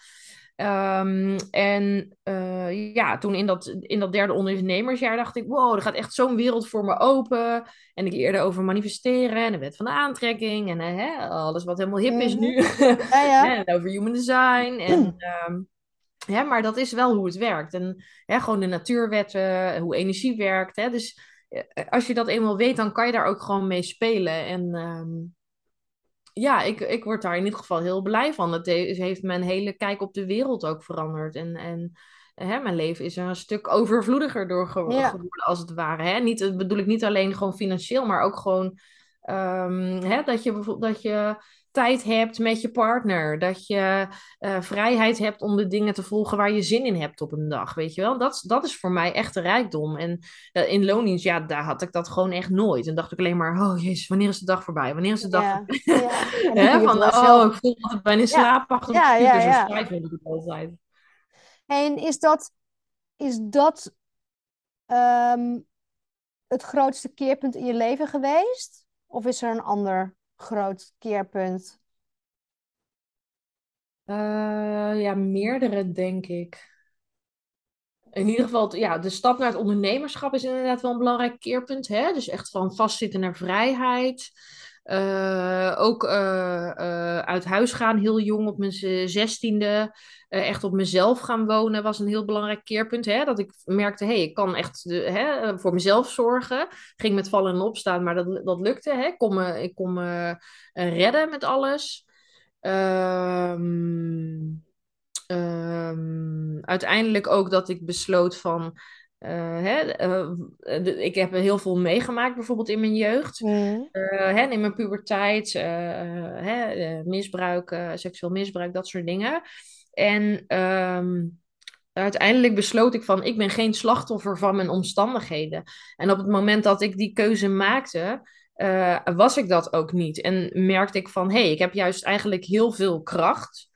Ehm, en eh, ja, toen in dat, in dat derde ondernemersjaar dacht ik, wow, er gaat echt zo'n wereld voor me open. En ik leerde over manifesteren en de wet van de aantrekking en eh, hè, alles wat helemaal hip is Mhm. nu. Ja, ja. En over human design. En, hè, maar dat is wel hoe het werkt. En hè, gewoon de natuurwetten, hoe energie werkt. Hè. Dus als je dat eenmaal weet, dan kan je daar ook gewoon mee spelen. En ehm, ja, ik, ik word daar in ieder geval heel blij van. Het he- heeft mijn hele kijk op de wereld ook veranderd. En, en hè, mijn leven is er een stuk overvloediger door Ja. geworden, als het ware. Hè? Niet, dat bedoel ik niet alleen gewoon financieel, maar ook gewoon ehm, hè, dat je bijvoorbeeld dat je tijd hebt met je partner. Dat je eh, vrijheid hebt om de dingen te volgen waar je zin in hebt op een dag. Weet je wel? Dat, dat is voor mij echt de rijkdom. En eh, in loondienst, ja, daar had ik dat gewoon echt nooit. En dacht ik alleen maar, oh jezus, wanneer is de dag voorbij? Wanneer is de dag Ja, voorbij? ja. Van, oh, zelf- ik voel me altijd bijna in slaap achter Ja, ja, ja. We het altijd. En is dat, is dat ehm, het grootste keerpunt in je leven geweest? Of is er een ander groot keerpunt? Eh, ja, meerdere, denk ik. In ieder geval, ja, de stap naar het ondernemerschap is inderdaad wel een belangrijk keerpunt. Hè? Dus echt van vastzitten naar vrijheid. Eh, ook eh, eh, uit huis gaan, heel jong, op mijn zestiende. Echt op mezelf gaan wonen was een heel belangrijk keerpunt. Hè? Dat ik merkte, hé, hey, ik kan echt hè, voor mezelf zorgen. Ging met vallen en opstaan, maar dat, dat lukte. Hè? Ik kon me, ik redden met alles. Ehm, ehm, uiteindelijk ook dat ik besloot van. Eh, hè, eh, de- ik heb heel veel meegemaakt, bijvoorbeeld in mijn jeugd. Mm. Eh, hè, in mijn puberteit, hè, misbruik, seksueel misbruik, dat soort dingen. En ehm, uiteindelijk besloot ik van, ik ben geen slachtoffer van mijn omstandigheden. En op het moment dat ik die keuze maakte, was ik dat ook niet. En merkte ik van, hé, hey, ik heb juist eigenlijk heel veel kracht.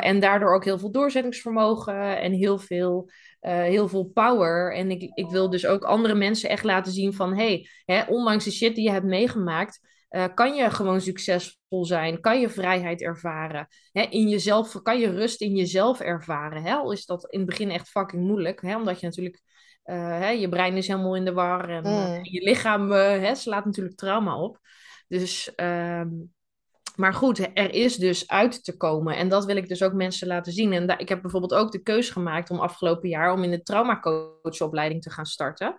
en daardoor ook heel veel doorzettingsvermogen en heel veel, eh, heel veel power. En ik, ik wil dus ook andere mensen echt laten zien van, hey, hè, ondanks de shit die je hebt meegemaakt, eh, kan je gewoon succesvol zijn, kan je vrijheid ervaren. Hè, in jezelf, kan je rust in jezelf ervaren. Hè? Al is dat in het begin echt fucking moeilijk, hè? omdat je natuurlijk, eh, hè, je brein is helemaal in de war en Mm. je lichaam hè, slaat natuurlijk trauma op. Dus, ehm, maar goed, er is dus uit te komen en dat wil ik dus ook mensen laten zien. En da- ik heb bijvoorbeeld ook de keuze gemaakt om afgelopen jaar om in de traumacoachopleiding te gaan starten.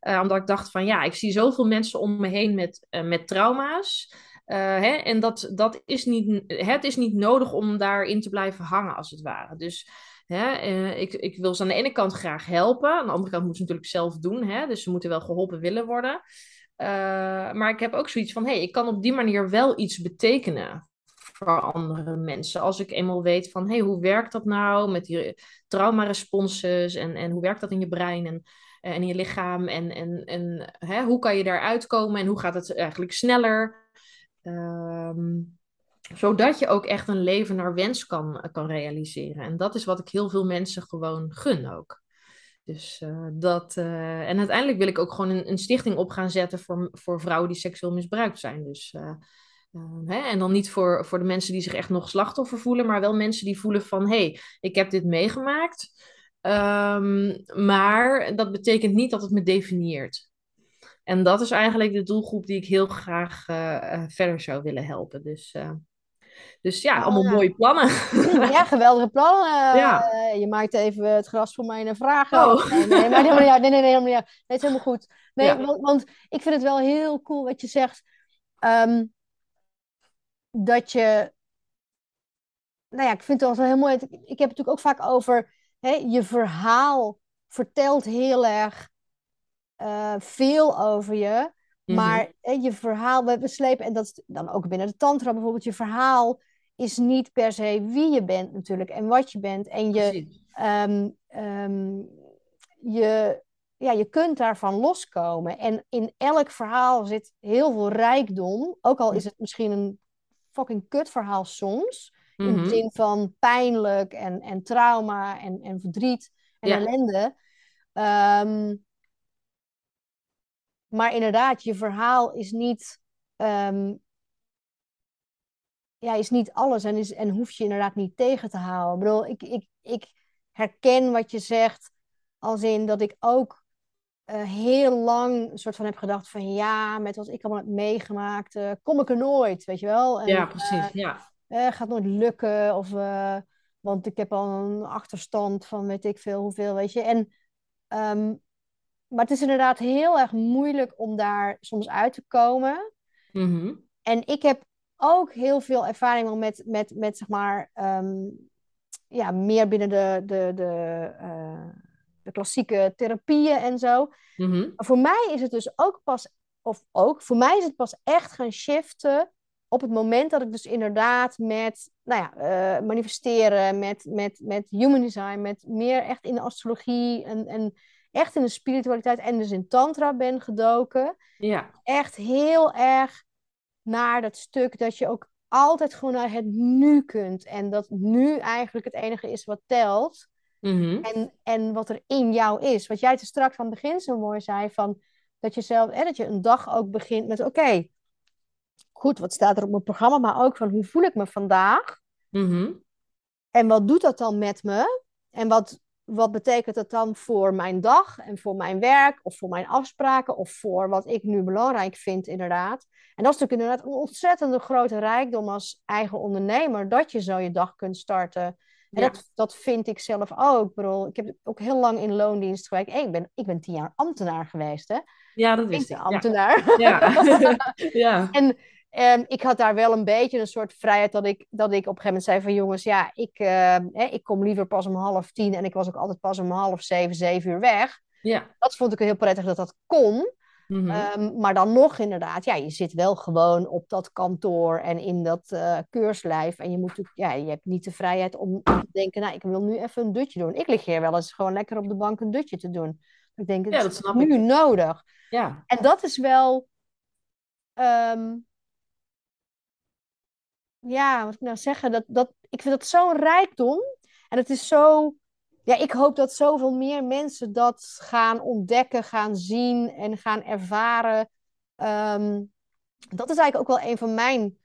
Eh, omdat ik dacht van ja, ik zie zoveel mensen om me heen met, eh, met trauma's. Eh, hè, en dat, dat is niet, het is niet nodig om daarin te blijven hangen, als het ware. Dus hè, ik, ik wil ze aan de ene kant graag helpen. Aan de andere kant moeten ze natuurlijk zelf doen. Hè, dus ze moeten wel geholpen willen worden. Eh, maar ik heb ook zoiets van, hé, hey, ik kan op die manier wel iets betekenen voor andere mensen. Als ik eenmaal weet van, hé, hey, hoe werkt dat nou met die traumaresponses en, en hoe werkt dat in je brein en, en in je lichaam en, en, en hè, hoe kan je daar uitkomen en hoe gaat het eigenlijk sneller? Ehm, zodat je ook echt een leven naar wens kan, kan realiseren. En dat is wat ik heel veel mensen gewoon gun ook. Dus uh, dat. Uh, en uiteindelijk wil ik ook gewoon een, een, stichting op gaan zetten voor, voor vrouwen die seksueel misbruikt zijn. Dus. Uh, hè? En dan niet voor, voor de mensen die zich echt nog slachtoffer voelen, maar wel mensen die voelen van hé, hey, ik heb dit meegemaakt. Um, maar dat betekent niet dat het me definieert. En dat is eigenlijk de doelgroep die ik heel graag verder zou willen helpen. Dus dus ja, allemaal mooie plannen. Ja, geweldige plannen. Ja. Je maakt even het gras voor mij een vragen. Oh. Nee, nee, maar helemaal niet Nee, nee, nee, helemaal niet Nee, het is helemaal goed. Nee, ja. want, want, ik vind het wel heel cool wat je zegt. Um, dat je... Nou ja, ik vind het wel heel mooi. Ik heb het natuurlijk ook vaak over... Hè, je verhaal vertelt heel erg uh, veel over je. Maar mm-hmm. je verhaal, we, slepen, en dat is dan ook binnen de tantra bijvoorbeeld, je verhaal is niet per se wie je bent natuurlijk en wat je bent. En je, um, um, je, ja, je kunt daarvan loskomen. En in elk verhaal zit heel veel rijkdom, ook al is het misschien een fucking kut verhaal soms. Mm-hmm. In de zin van pijnlijk en, en trauma en, en verdriet en ja. ellende. Um, maar inderdaad, je verhaal is niet, um, ja, is niet alles en, is, en hoef je inderdaad niet tegen te houden. Ik bedoel, ik, ik, ik herken wat je zegt, als in dat ik ook uh, heel lang soort van heb gedacht van ja, met wat ik allemaal heb meegemaakt, uh, kom ik er nooit, weet je wel. En, ja, precies, uh, ja. gaat nooit lukken of... want ik heb al een achterstand van weet ik veel hoeveel, weet je. En um, maar het is inderdaad heel erg moeilijk om daar soms uit te komen. Mm-hmm. En ik heb ook heel veel ervaring met, met, met zeg maar, um, ja, meer binnen de, de, de, uh, de klassieke therapieën en zo. Maar voor mij is het dus ook pas, of ook, voor mij is het pas echt gaan shiften op het moment dat ik dus inderdaad met, nou ja, uh, manifesteren, met, met, met human design, met meer echt in de astrologie en, en echt in de spiritualiteit en dus in tantra ben gedoken. Ja. Echt heel erg naar dat stuk dat je ook altijd gewoon naar het nu kunt. En dat nu eigenlijk het enige is wat telt. Mm-hmm. En, en wat er in jou is. Wat jij te straks van het begin zo mooi zei, van dat je zelf, hè, dat je een dag ook begint met oké, goed, wat staat er op mijn programma, maar ook van hoe voel ik me vandaag? Mm-hmm. En wat doet dat dan met me? En wat, wat betekent dat dan voor mijn dag en voor mijn werk of voor mijn afspraken of voor wat ik nu belangrijk vind, inderdaad. En dat is natuurlijk inderdaad een ontzettende grote rijkdom als eigen ondernemer, dat je zo je dag kunt starten. En Ja. dat, dat vind ik zelf ook. Ik bedoel, ik heb ook heel lang in loondienst gewerkt. Hey, ik, ben, ik ben tien jaar ambtenaar geweest, hè? Ja, dat wist ik. Ja. ambtenaar. Ja. ja. En um, ik had daar wel een beetje een soort vrijheid dat ik, dat ik op een gegeven moment zei van jongens, ja, ik, uh, hè, ik kom liever pas om half tien en ik was ook altijd pas om half zeven, zeven uur weg. Ja. Dat vond ik heel prettig dat dat kon. Mm -hmm. um, maar dan nog inderdaad, ja, je zit wel gewoon op dat kantoor en in dat uh, keurslijf. En je, moet, ja, je hebt niet de vrijheid om te denken, nou, ik wil nu even een dutje doen. Ik lig hier wel eens gewoon lekker op de bank een dutje te doen. Ik denk, het ja, dat is nu ik. nodig. Ja. En dat is wel... Um, ja, wat ik nou zeggen, dat, dat, ik vind dat zo'n rijkdom. En het is zo, ja, ik hoop dat zoveel meer mensen dat gaan ontdekken, gaan zien en gaan ervaren. Um, dat is eigenlijk ook wel een van mijn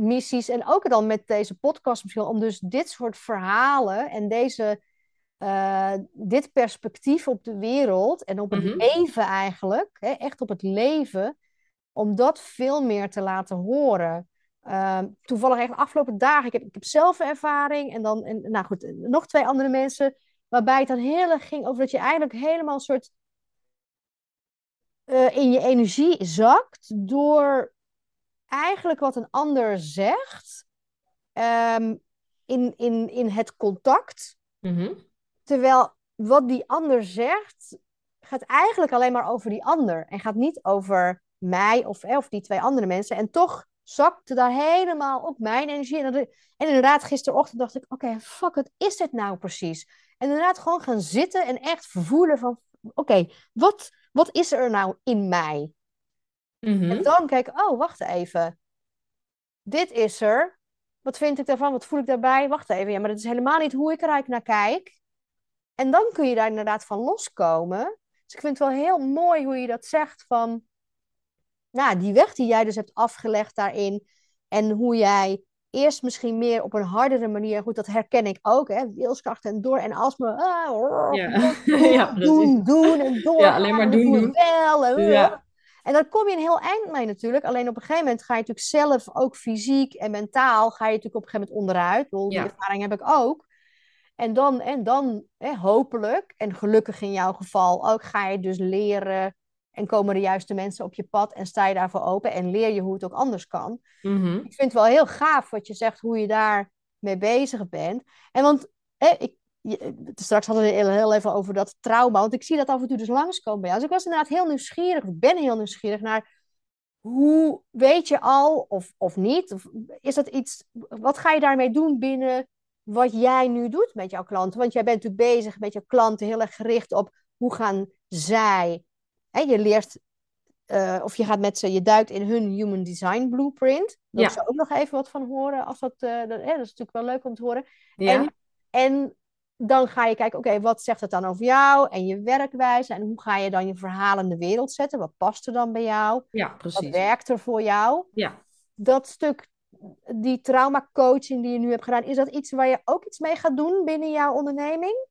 missies. En ook dan met deze podcast misschien, om dus dit soort verhalen en deze, uh, dit perspectief op de wereld en op het Mhm. leven eigenlijk, hè, echt op het leven, om dat veel meer te laten horen. Ehm, toevallig echt de afgelopen dagen, ik heb, ik heb zelf een ervaring en dan, en, nou goed, nog twee andere mensen, waarbij het dan heel erg ging over dat je eigenlijk helemaal een soort uh, in je energie zakt door eigenlijk wat een ander zegt um, in, in, in het contact. Mhm. Terwijl wat die ander zegt, gaat eigenlijk alleen maar over die ander en gaat niet over mij of, of die twee andere mensen. En toch zakte daar helemaal op mijn energie. En, en inderdaad, gisterochtend dacht ik, oké, fuck, wat is dit nou precies? En inderdaad gewoon gaan zitten en echt voelen van, oké, wat, wat is er nou in mij? Mhm. En dan kijk oh, wacht even. Dit is er. Wat vind ik daarvan? Wat voel ik daarbij? Wacht even, ja, maar dat is helemaal niet hoe ik er eigenlijk naar kijk. En dan kun je daar inderdaad van loskomen. Dus ik vind het wel heel mooi hoe je dat zegt van... Nou, die weg die jij dus hebt afgelegd daarin. En hoe jij eerst misschien meer op een hardere manier... Goed, dat herken ik ook, hè. Wilskracht en door. En als me... ah, Ja. doen, Ja, doen, doen en door. Ja, alleen maar doen, doe doen. wel. En, Ja. en dan kom je een heel eind mee natuurlijk. Alleen op een gegeven moment ga je natuurlijk zelf, ook fysiek en mentaal, ga je natuurlijk op een gegeven moment onderuit. Bedoel, Die ervaring heb ik ook. En dan, en dan hè, hopelijk, en gelukkig in jouw geval ook, ga je dus leren en komen de juiste mensen op je pad en sta je daarvoor open en leer je hoe het ook anders kan. Mhm. Ik vind het wel heel gaaf wat je zegt, hoe je daar mee bezig bent. En want, hè, ik, je- straks hadden we heel, heel even over dat trauma, want ik zie dat af en toe dus langskomen bij jou. Dus ik was inderdaad heel nieuwsgierig, ik ben heel nieuwsgierig naar hoe weet je al, of, of niet, of is dat iets, wat ga je daarmee doen binnen wat jij nu doet met jouw klanten? Want jij bent natuurlijk bezig met jouw klanten heel erg gericht op hoe gaan zij, hè, je leert eh, of je gaat met ze, je duikt in hun Human Design Blueprint. Daar Ja. zo ook nog even wat van horen. Als dat, eh, dat, hè, dat is natuurlijk wel leuk om te horen. Ja. En, en dan ga je kijken, oké, wat zegt het dan over jou en je werkwijze? En hoe ga je dan je verhaal in de wereld zetten? Wat past er dan bij jou? ja, Wat precies. werkt er voor jou? Ja. Dat stuk, die traumacoaching die je nu hebt gedaan, is dat iets waar je ook iets mee gaat doen binnen jouw onderneming?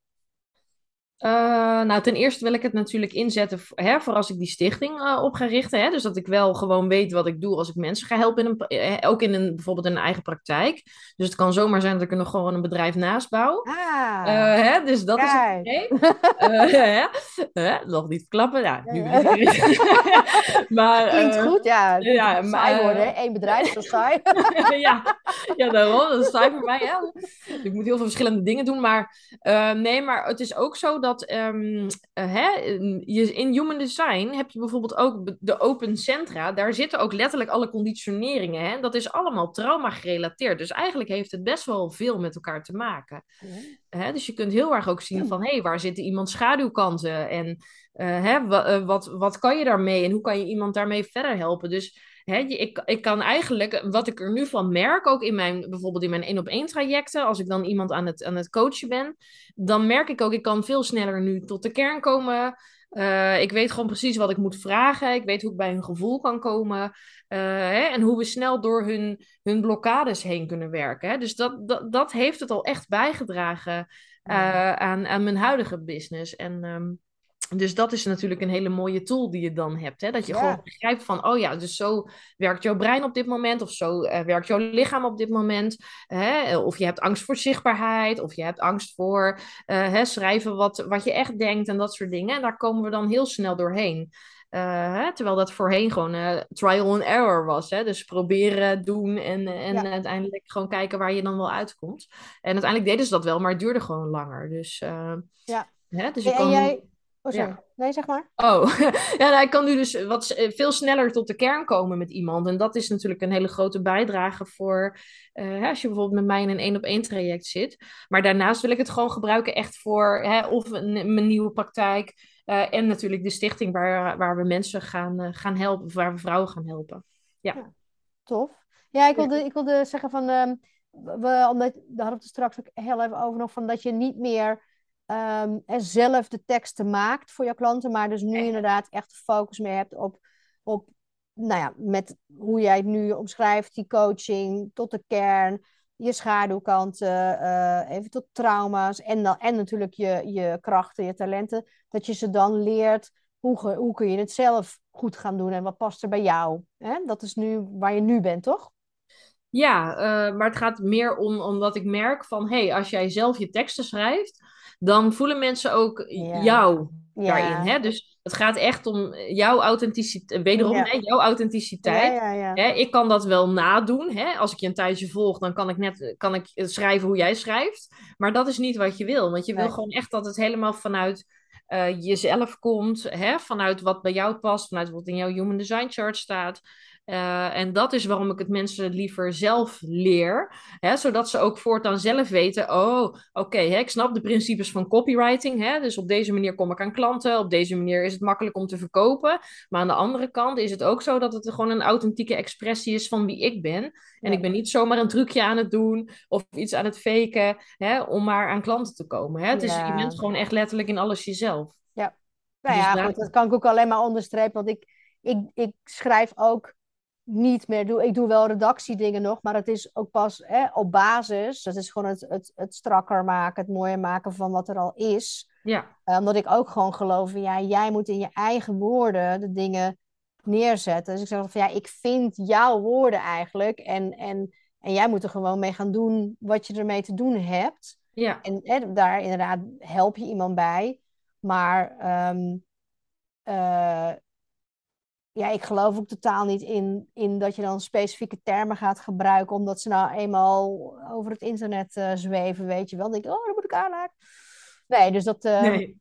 Eh, nou, ten eerste wil ik het natuurlijk inzetten hè, voor als ik die stichting eh, op ga richten. Hè, dus dat ik wel gewoon weet wat ik doe als ik mensen ga helpen, in een, eh, ook in een, bijvoorbeeld in een eigen praktijk. Dus het kan zomaar zijn dat ik er nog gewoon een bedrijf naast bouw. Ah, Eh, hè, dus dat is het idee. Nog niet klappen. Ja, nu maar, Klinkt goed, ja. ja, saai worden? Eén bedrijf, zo saai. ja, ja, daarom. Dat is saai voor mij. Hè? Ik moet heel veel verschillende dingen doen. Maar nee, maar het is ook zo dat ehm, eh, hè, je, in Human Design heb je bijvoorbeeld ook de open centra. Daar zitten ook letterlijk alle conditioneringen. Hè? Dat is allemaal trauma gerelateerd. Dus eigenlijk heeft het best wel veel met elkaar te maken. Hè? Dus je kunt heel erg ook zien van, hé, hey, waar zitten iemands schaduwkanten? En eh, hè, eh, wat, wat kan je daarmee? En hoe kan je iemand daarmee verder helpen? Dus hè, ik, ik kan eigenlijk, wat ik er nu van merk, ook in mijn, bijvoorbeeld in mijn één op één trajecten, als ik dan iemand aan het, aan het coachen ben, dan merk ik ook, ik kan veel sneller nu tot de kern komen. Eh, ik weet gewoon precies wat ik moet vragen. Ik weet hoe ik bij hun gevoel kan komen. Eh, hè, en hoe we snel door hun, hun blokkades heen kunnen werken. Hè. Dus dat, dat, dat heeft het al echt bijgedragen eh, aan, aan mijn huidige business. En ehm, dus dat is natuurlijk een hele mooie tool die je dan hebt. Hè? Dat je Ja. gewoon begrijpt van, oh ja, dus zo werkt jouw brein op dit moment. Of zo eh, werkt jouw lichaam op dit moment. Hè? Of je hebt angst voor zichtbaarheid. Of je hebt angst voor eh, hè, schrijven wat, wat je echt denkt en dat soort dingen. En daar komen we dan heel snel doorheen. Eh, hè? Terwijl dat voorheen gewoon trial and error was. Hè? Dus proberen, doen en, en Ja. uiteindelijk gewoon kijken waar je dan wel uitkomt. En uiteindelijk deden ze dat wel, maar het duurde gewoon langer. Dus, Ja. hè? dus je En kan... jij... Oh, sorry. Ja. Nee, zeg maar. Oh, ja, nou, ik kan nu dus wat eh, veel sneller tot de kern komen met iemand. En dat is natuurlijk een hele grote bijdrage voor eh, als je bijvoorbeeld met mij in een één op één traject zit. Maar daarnaast wil ik het gewoon gebruiken echt voor hè, of een, mijn nieuwe praktijk. eh, en natuurlijk de stichting waar, waar we mensen gaan, eh, gaan helpen, of waar we vrouwen gaan helpen. Tof. Ja, ik wilde, ik wilde zeggen van, ehm, we, omdat, daar hadden we het straks ook heel even over nog, van dat je niet meer ehm, er zelf de teksten maakt voor jouw klanten, maar dus nu inderdaad echt de focus meer hebt op, op nou ja, met hoe jij het nu omschrijft, die coaching tot de kern, je schaduwkanten, eh, even tot trauma's en, dan, en natuurlijk je, je krachten, je talenten, dat je ze dan leert hoe, hoe kun je het zelf goed gaan doen en wat past er bij jou. Hè? Dat is nu waar je nu bent, toch? Ja, eh, maar het gaat meer om omdat ik merk van, hé, hey, als jij zelf je teksten schrijft, dan voelen mensen ook Ja. jou Ja. daarin. Hè? Dus het gaat echt om jouw authenticiteit, wederom, Ja. hè, jouw authenticiteit. Hè, ik kan dat wel nadoen. Hè? Als ik je een tijdje volg, dan kan ik net kan ik schrijven hoe jij schrijft. Maar dat is niet wat je wil. Want je wil gewoon echt dat het helemaal vanuit eh, jezelf komt. Hè? Vanuit wat bij jou past. Vanuit wat in jouw Human Design Chart staat. Uh, en dat is waarom ik het mensen liever zelf leer. Hè, zodat ze ook voortaan zelf weten: oh, oké, okay, ik snap de principes van copywriting. Hè, dus op deze manier kom ik aan klanten. Op deze manier is het makkelijk om te verkopen. Maar aan de andere kant is het ook zo dat het gewoon een authentieke expressie is van wie ik ben. En ja. ik ben niet zomaar een trucje aan het doen of iets aan het faken hè, om maar aan klanten te komen. Hè. Het is, ja. Je bent gewoon echt letterlijk in alles jezelf. Ja, nou ja, dus goed, dat kan ik ook alleen maar onderstrepen. Want ik, ik, ik schrijf ook niet meer doe. Ik doe wel redactiedingen nog, maar het is ook pas hè, op basis. Dat is gewoon het, het, het strakker maken, het mooier maken van wat er al is. Ja. Uh, omdat ik ook gewoon geloof in, ja, jij moet in je eigen woorden de dingen neerzetten. Dus ik zeg van, ja, ik vind jouw woorden eigenlijk. En, en, en jij moet er gewoon mee gaan doen wat je ermee te doen hebt. Ja. En hè, daar inderdaad help je iemand bij. Maar um, uh, ja, ik geloof ook totaal niet in, in dat je dan specifieke termen gaat gebruiken, omdat ze nou eenmaal over het internet uh, zweven, weet je wel. Dan denk ik, oh, dat moet ik aanhaken. Nee, dus dat, uh, nee.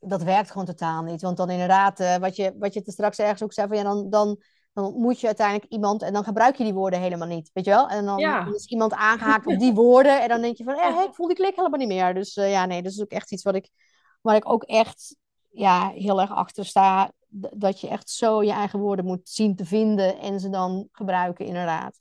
dat werkt gewoon totaal niet. Want dan inderdaad, uh, wat, je, wat je te straks ergens ook zei, van ja, dan, dan, dan ontmoet je uiteindelijk iemand en dan gebruik je die woorden helemaal niet, weet je wel. En dan, ja. dan is iemand aangehaakt op die woorden en dan denk je van, eh, ik voel die klik helemaal niet meer. Dus ja, nee, dat is ook echt iets wat ik, waar ik ook echt ja, heel erg achter sta dat je echt zo je eigen woorden moet zien te vinden en ze dan gebruiken, inderdaad.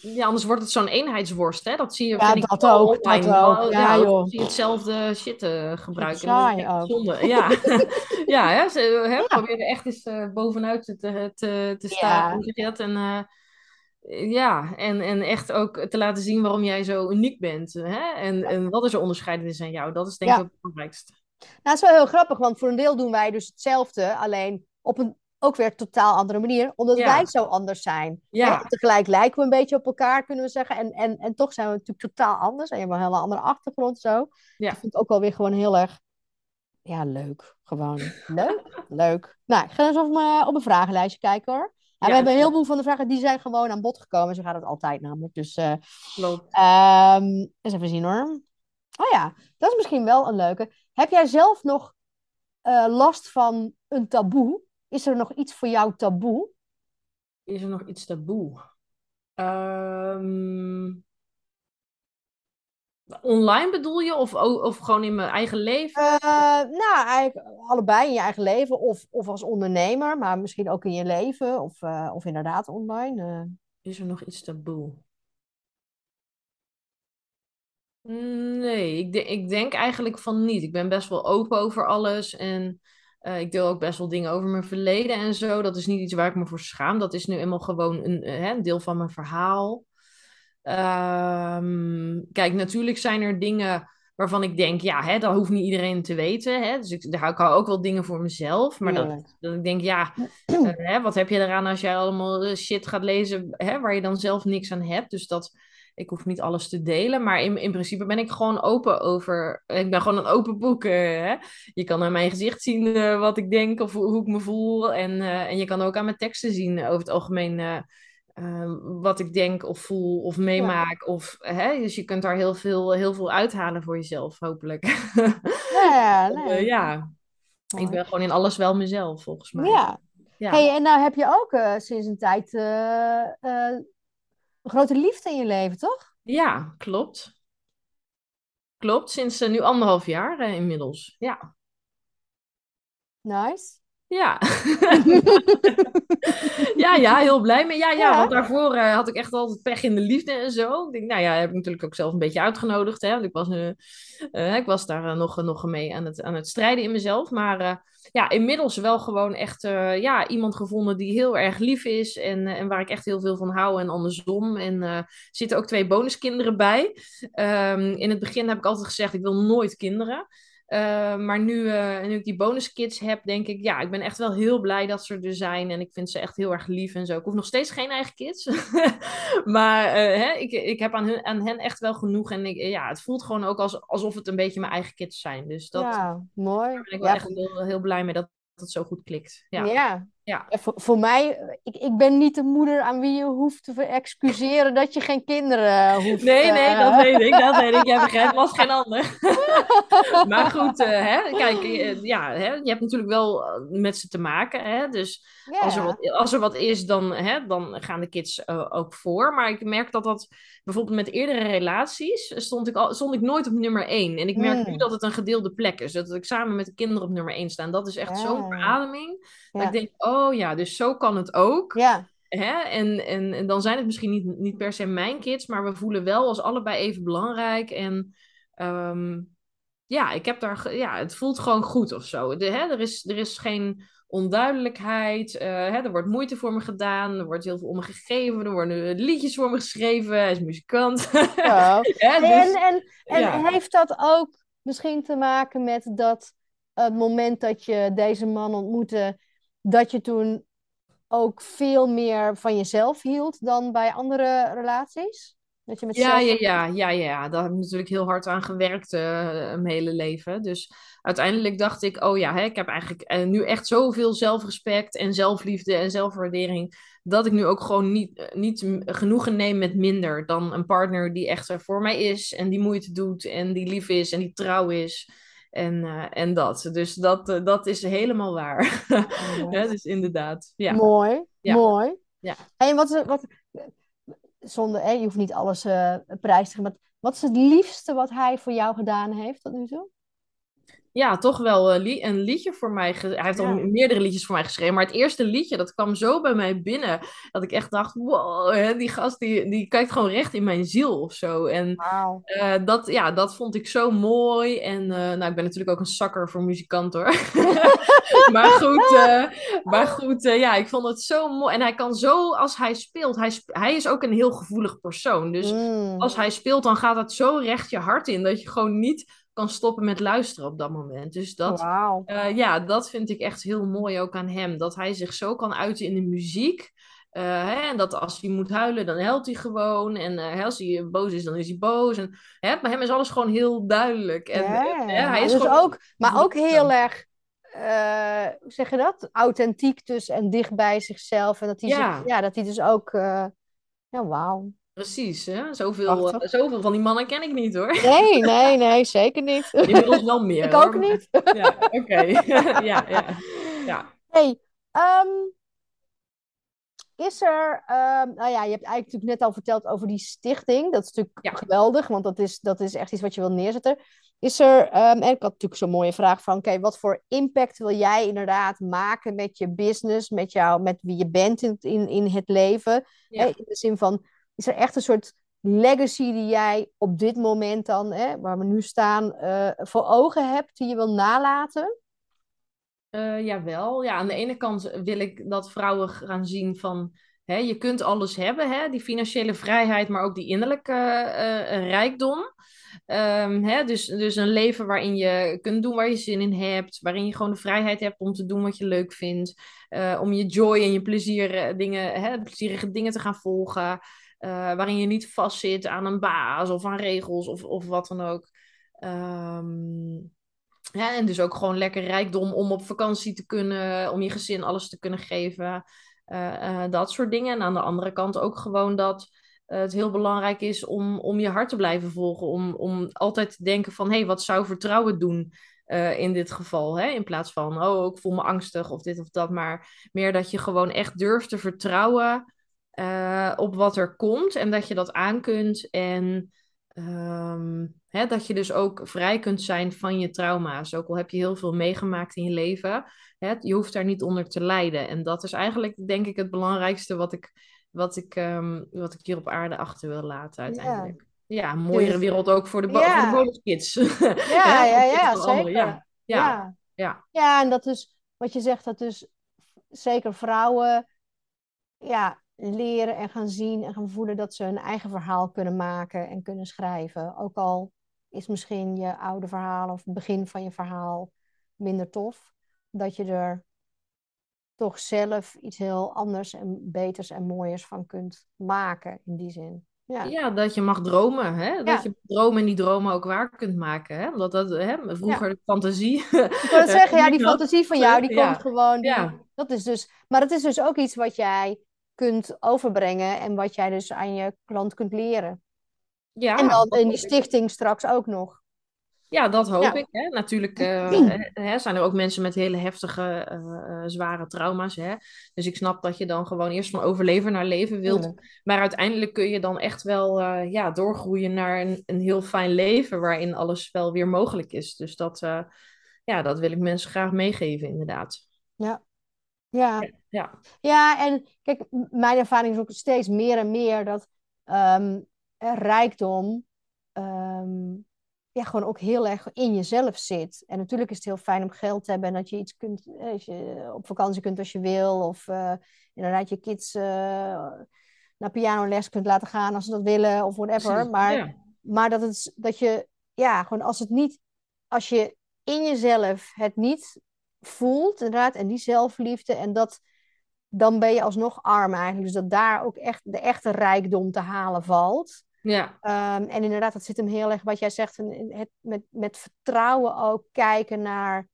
Ja, anders wordt het zo'n eenheidsworst, hè? Dat zie je. Ja, dat ook. Dat ook. Ja, ja, joh. Zie je hetzelfde shit uh, gebruiken. Saai ook. Zonde. Ja, ja hè, ze hè, ja. proberen echt eens uh, bovenuit te, te, te staan. Ja. En, uh, ja, en, en echt ook te laten zien waarom jij zo uniek bent. Hè? En, en wat is er onderscheidend is aan jou? Dat is denk ik het belangrijkste. Nou, dat is wel heel grappig, want voor een deel doen wij dus hetzelfde, alleen op een ook weer totaal andere manier, omdat Ja. wij zo anders zijn. Ja. Hè, Tegelijk lijken we een beetje op elkaar, kunnen we zeggen, en, en, en toch zijn we natuurlijk totaal anders. En je hebt een hele andere achtergrond zo. Ja. Dat vind ik ook wel weer gewoon heel erg, ja, leuk. Gewoon leuk, leuk. Nou, ik ga eens op mijn, op mijn vragenlijstje kijken hoor. Ja, we hebben een heleboel van de vragen, die zijn gewoon aan bod gekomen. Zo gaat het altijd namelijk. Dus eh, Klopt. Ehm eens even zien hoor. Oh ja, dat is misschien wel een leuke. Heb jij zelf nog eh, last van een taboe? Is er nog iets voor jou taboe? Is er nog iets taboe? Ehm, online bedoel je? Of, of gewoon in mijn eigen leven? Eh, nou, eigenlijk allebei in je eigen leven of, of als ondernemer, maar misschien ook in je leven of, eh, of inderdaad online. Is er nog iets taboe? Nee, ik, de- ik denk eigenlijk van niet. Ik ben best wel open over alles en eh, ik deel ook best wel dingen over mijn verleden en zo. Dat is niet iets waar ik me voor schaam. Dat is nu eenmaal gewoon een, eh, hè, een deel van mijn verhaal. Ehm, kijk, natuurlijk zijn er dingen waarvan ik denk, ja, hè, dat hoeft niet iedereen te weten. Hè? Dus ik, daar- ik hou ook wel dingen voor mezelf. Maar dat, Tuurlijk. dat ik denk, ja, eh, hè, wat heb je eraan als jij allemaal shit gaat lezen hè, waar je dan zelf niks aan hebt? Dus dat, ik hoef niet alles te delen. Maar in, in principe ben ik gewoon open over. Ik ben gewoon een open boek. hè? Je kan aan mijn gezicht zien eh, wat ik denk of hoe, hoe ik me voel. En, eh, en je kan ook aan mijn teksten zien over het algemeen. eh, wat ik denk of voel of meemaak. Of, hè? Dus je kunt daar heel veel, heel veel uithalen voor jezelf, hopelijk. Ja, nee. ja, ik ben gewoon in alles wel mezelf, volgens mij. Ja. Ja. Hey, en nou heb je ook sinds een tijd een grote liefde in je leven, toch? Ja, klopt. Klopt, sinds eh, nu anderhalf jaar eh, inmiddels. Ja. Nice. Ja. ja, ja, heel blij mee. Ja, ja, Ja. want daarvoor eh, had ik echt altijd pech in de liefde en zo. Ik denk, nou ja, heb ik natuurlijk ook zelf een beetje uitgenodigd. Hè? Want ik was, eh, eh, ik was daar nog, nog mee aan het, aan het strijden in mezelf. Maar ja, inmiddels wel gewoon echt ja, iemand gevonden die heel erg lief is. En, en waar ik echt heel veel van hou en andersom. En er zitten ook twee bonuskinderen bij. Ehm, in het begin heb ik altijd gezegd, ik wil nooit kinderen. Uh, maar nu, uh, nu ik die bonuskids heb, denk ik, ja, ik ben echt wel heel blij dat ze er zijn. En ik vind ze echt heel erg lief en zo. Ik hoef nog steeds geen eigen kids. maar uh, hè, ik, ik heb aan, hun, aan hen echt wel genoeg. En ik, ja, het voelt gewoon ook als, alsof het een beetje mijn eigen kids zijn. Dus dat, Ja, mooi. daar ben ik wel Ja, echt heel, heel blij mee dat het zo goed klikt. Ja. Ja, Ja. Voor, voor mij, ik, ik ben niet de moeder aan wie je hoeft te excuseren dat je geen kinderen hoeft. Nee, nee, eh, dat weet ik, dat weet ik. Jij begrijpt was geen ander. maar goed, eh, hè, kijk, eh, ja, hè, je hebt natuurlijk wel eh, met ze te maken. Hè, dus Ja. als, er wat, als er wat is, dan, hè, dan gaan de kids eh, ook voor. Maar ik merk dat dat bijvoorbeeld met eerdere relaties stond ik, al, stond ik nooit op nummer één. En ik merk Mm. nu dat het een gedeelde plek is. Dat ik samen met de kinderen op nummer één sta. En dat is echt Ja. zo'n verademing. Ja. ik denk, oh ja, dus zo kan het ook. Ja, Hè? En, en, en dan zijn het misschien niet, niet per se mijn kids, maar we voelen wel als allebei even belangrijk. En ehm, ja, ik heb daar, ja, het voelt gewoon goed of zo. De, hè? Er, is, er is geen onduidelijkheid. eh, hè? Er wordt moeite voor me gedaan. Er wordt heel veel om me gegeven. Er worden liedjes voor me geschreven. Hij is muzikant. Hè? En, Dus, en, en ja. heeft dat ook misschien te maken met dat het moment dat je deze man ontmoette, dat je toen ook veel meer van jezelf hield dan bij andere relaties? Dat je met Ja, zelf... ja, ja, ja, ja. Daar heb ik natuurlijk heel hard aan gewerkt eh, mijn hele leven. Dus uiteindelijk dacht ik, oh ja, hè, ik heb eigenlijk eh, nu echt zoveel zelfrespect en zelfliefde en zelfwaardering, dat ik nu ook gewoon niet, eh, niet genoegen neem met minder dan een partner die echt er voor mij is en die moeite doet en die lief is en die trouw is. En, eh, en dat. Dus dat, eh, dat is helemaal waar. Hè, dus inderdaad. Ja. Mooi, Ja. mooi. Ja. En wat, is- wat, zonder, hè, je hoeft niet alles eh, prijs te geven, maar wat is het liefste wat hij voor jou gedaan heeft tot nu toe? Ja, toch wel eh, een liedje voor mij. Hij heeft al Ja. meerdere liedjes voor mij geschreven. Maar het eerste liedje, dat kwam zo bij mij binnen. Dat ik echt dacht, wow, hè, die gast die, die kijkt gewoon recht in mijn ziel of zo. En eh, dat, ja, dat vond ik zo mooi. En eh, nou, ik ben natuurlijk ook een zakker voor muzikant hoor. maar goed, maar goed ja, ik vond het zo mooi. En hij kan zo, als hij speelt, hij, sp- hij is ook een heel gevoelig persoon. Dus Mm. als hij speelt, dan gaat het zo recht je hart in. Dat je gewoon niet kan stoppen met luisteren op dat moment. Dus dat, eh, ja, dat vind ik echt heel mooi ook aan hem. Dat hij zich zo kan uiten in de muziek. Eh, hè, en dat als hij moet huilen, dan huilt hij gewoon. En eh, als hij boos is, dan is hij boos. En, hè, bij hem is alles gewoon heel duidelijk. En, hè, hij is dus gewoon... ook, maar ook heel erg, hoe zeg je dat? Authentiek dus en dicht bij zichzelf. En dat hij, Ja. zich- ja, dat hij dus ook, ja, wauw. Precies, hè? Zoveel, eh, zoveel van die mannen ken ik niet hoor. Nee, nee, nee, zeker niet. Inmiddels wel meer. Ik hoor, ook niet. Ja, oké. ja, ja, ja. Hey, ehm, is er, ehm, nou ja, je hebt eigenlijk natuurlijk net al verteld over die stichting. Dat is natuurlijk Ja. geweldig, want dat is, dat is echt iets wat je wil neerzetten. Is er, ehm, en ik had natuurlijk zo'n mooie vraag van, oké, wat voor impact wil jij inderdaad maken met je business, met jou, met wie je bent in, in, in het leven? Ja. In de zin van, is er echt een soort legacy die jij op dit moment dan, hè, waar we nu staan, eh, voor ogen hebt, die je wil nalaten? Eh, jawel. Ja, aan de ene kant wil ik dat vrouwen gaan zien van... Hè, je kunt alles hebben, hè, die financiële vrijheid, maar ook die innerlijke eh, rijkdom. Ehm, hè, dus, dus een leven waarin je kunt doen waar je zin in hebt. Waarin je gewoon de vrijheid hebt om te doen wat je leuk vindt. om je joy en je plezier, dingen, hè, plezierige dingen te gaan volgen. Eh, waarin je niet vastzit aan een baas of aan regels of, of wat dan ook. Ehm, en dus ook gewoon lekker rijkdom om op vakantie te kunnen, om je gezin alles te kunnen geven. eh, eh, dat soort dingen. En aan de andere kant ook gewoon dat het heel belangrijk is om, om je hart te blijven volgen. Om, om altijd te denken van, hé, hey, wat zou vertrouwen doen in dit geval? Hè? In plaats van, oh, ik voel me angstig of dit of dat. Maar meer dat je gewoon echt durft te vertrouwen eh, op wat er komt. En dat je dat aan kunt. En ehm, hè, dat je dus ook vrij kunt zijn van je trauma's. Ook al heb je heel veel meegemaakt in je leven. Hè, je hoeft daar niet onder te lijden. En dat is eigenlijk, denk ik, het belangrijkste wat ik, wat ik, ehm, wat ik hier op aarde achter wil laten uiteindelijk. Ja, een mooiere Dus- wereld ook voor de, Ja. voor de bonuskids. Ja, ja, ja, zeker. Ja, ja, ja. Ja, en dat is wat je zegt, dat dus zeker vrouwen ja, leren en gaan zien en gaan voelen dat ze hun eigen verhaal kunnen maken en kunnen schrijven. Ook al is misschien je oude verhaal of het begin van je verhaal minder tof, dat je er toch zelf iets heel anders en beters en mooiers van kunt maken in die zin. Ja. Ja, dat je mag dromen, hè? Dat Ja. je dromen en die dromen ook waar kunt maken, hè? Omdat dat, hè, vroeger de fantasie. Ik wil het zeggen, ja, die dat- fantasie van jou, die komt gewoon. Die, Ja. dat is dus, maar het is dus ook iets wat jij kunt overbrengen en wat jij dus aan je klant kunt leren. Ja, en dan in die stichting straks ook nog. Ja, dat hoop Ja. ik. Hè. Natuurlijk eh, hè, zijn er ook mensen met hele heftige, eh, eh, zware trauma's. Hè. Dus ik snap dat je dan gewoon eerst van overleven naar leven wilt. Maar uiteindelijk kun je dan echt wel ja, doorgroeien naar een, een heel fijn leven waarin alles wel weer mogelijk is. Dus dat, ja, dat wil ik mensen graag meegeven, inderdaad. Ja. Ja. Ja, Ja, en kijk, mijn ervaring is ook steeds meer en meer dat eh, rijkdom ehm, ja, gewoon ook heel erg in jezelf zit. En natuurlijk is het heel fijn om geld te hebben en dat je iets kunt, eh, als je op vakantie kunt als je wil. Of eh, inderdaad je kids eh, naar pianoles kunt laten gaan als ze dat willen of whatever. Maar, Ja. maar dat, het, dat je, ja, gewoon als het niet, als je in jezelf het niet voelt, inderdaad, en die zelfliefde en dat dan ben je alsnog arm eigenlijk. Dus dat daar ook echt de echte rijkdom te halen valt. Ja, Ehm, en inderdaad, dat zit hem heel erg, wat jij zegt, het, met, met vertrouwen ook kijken naar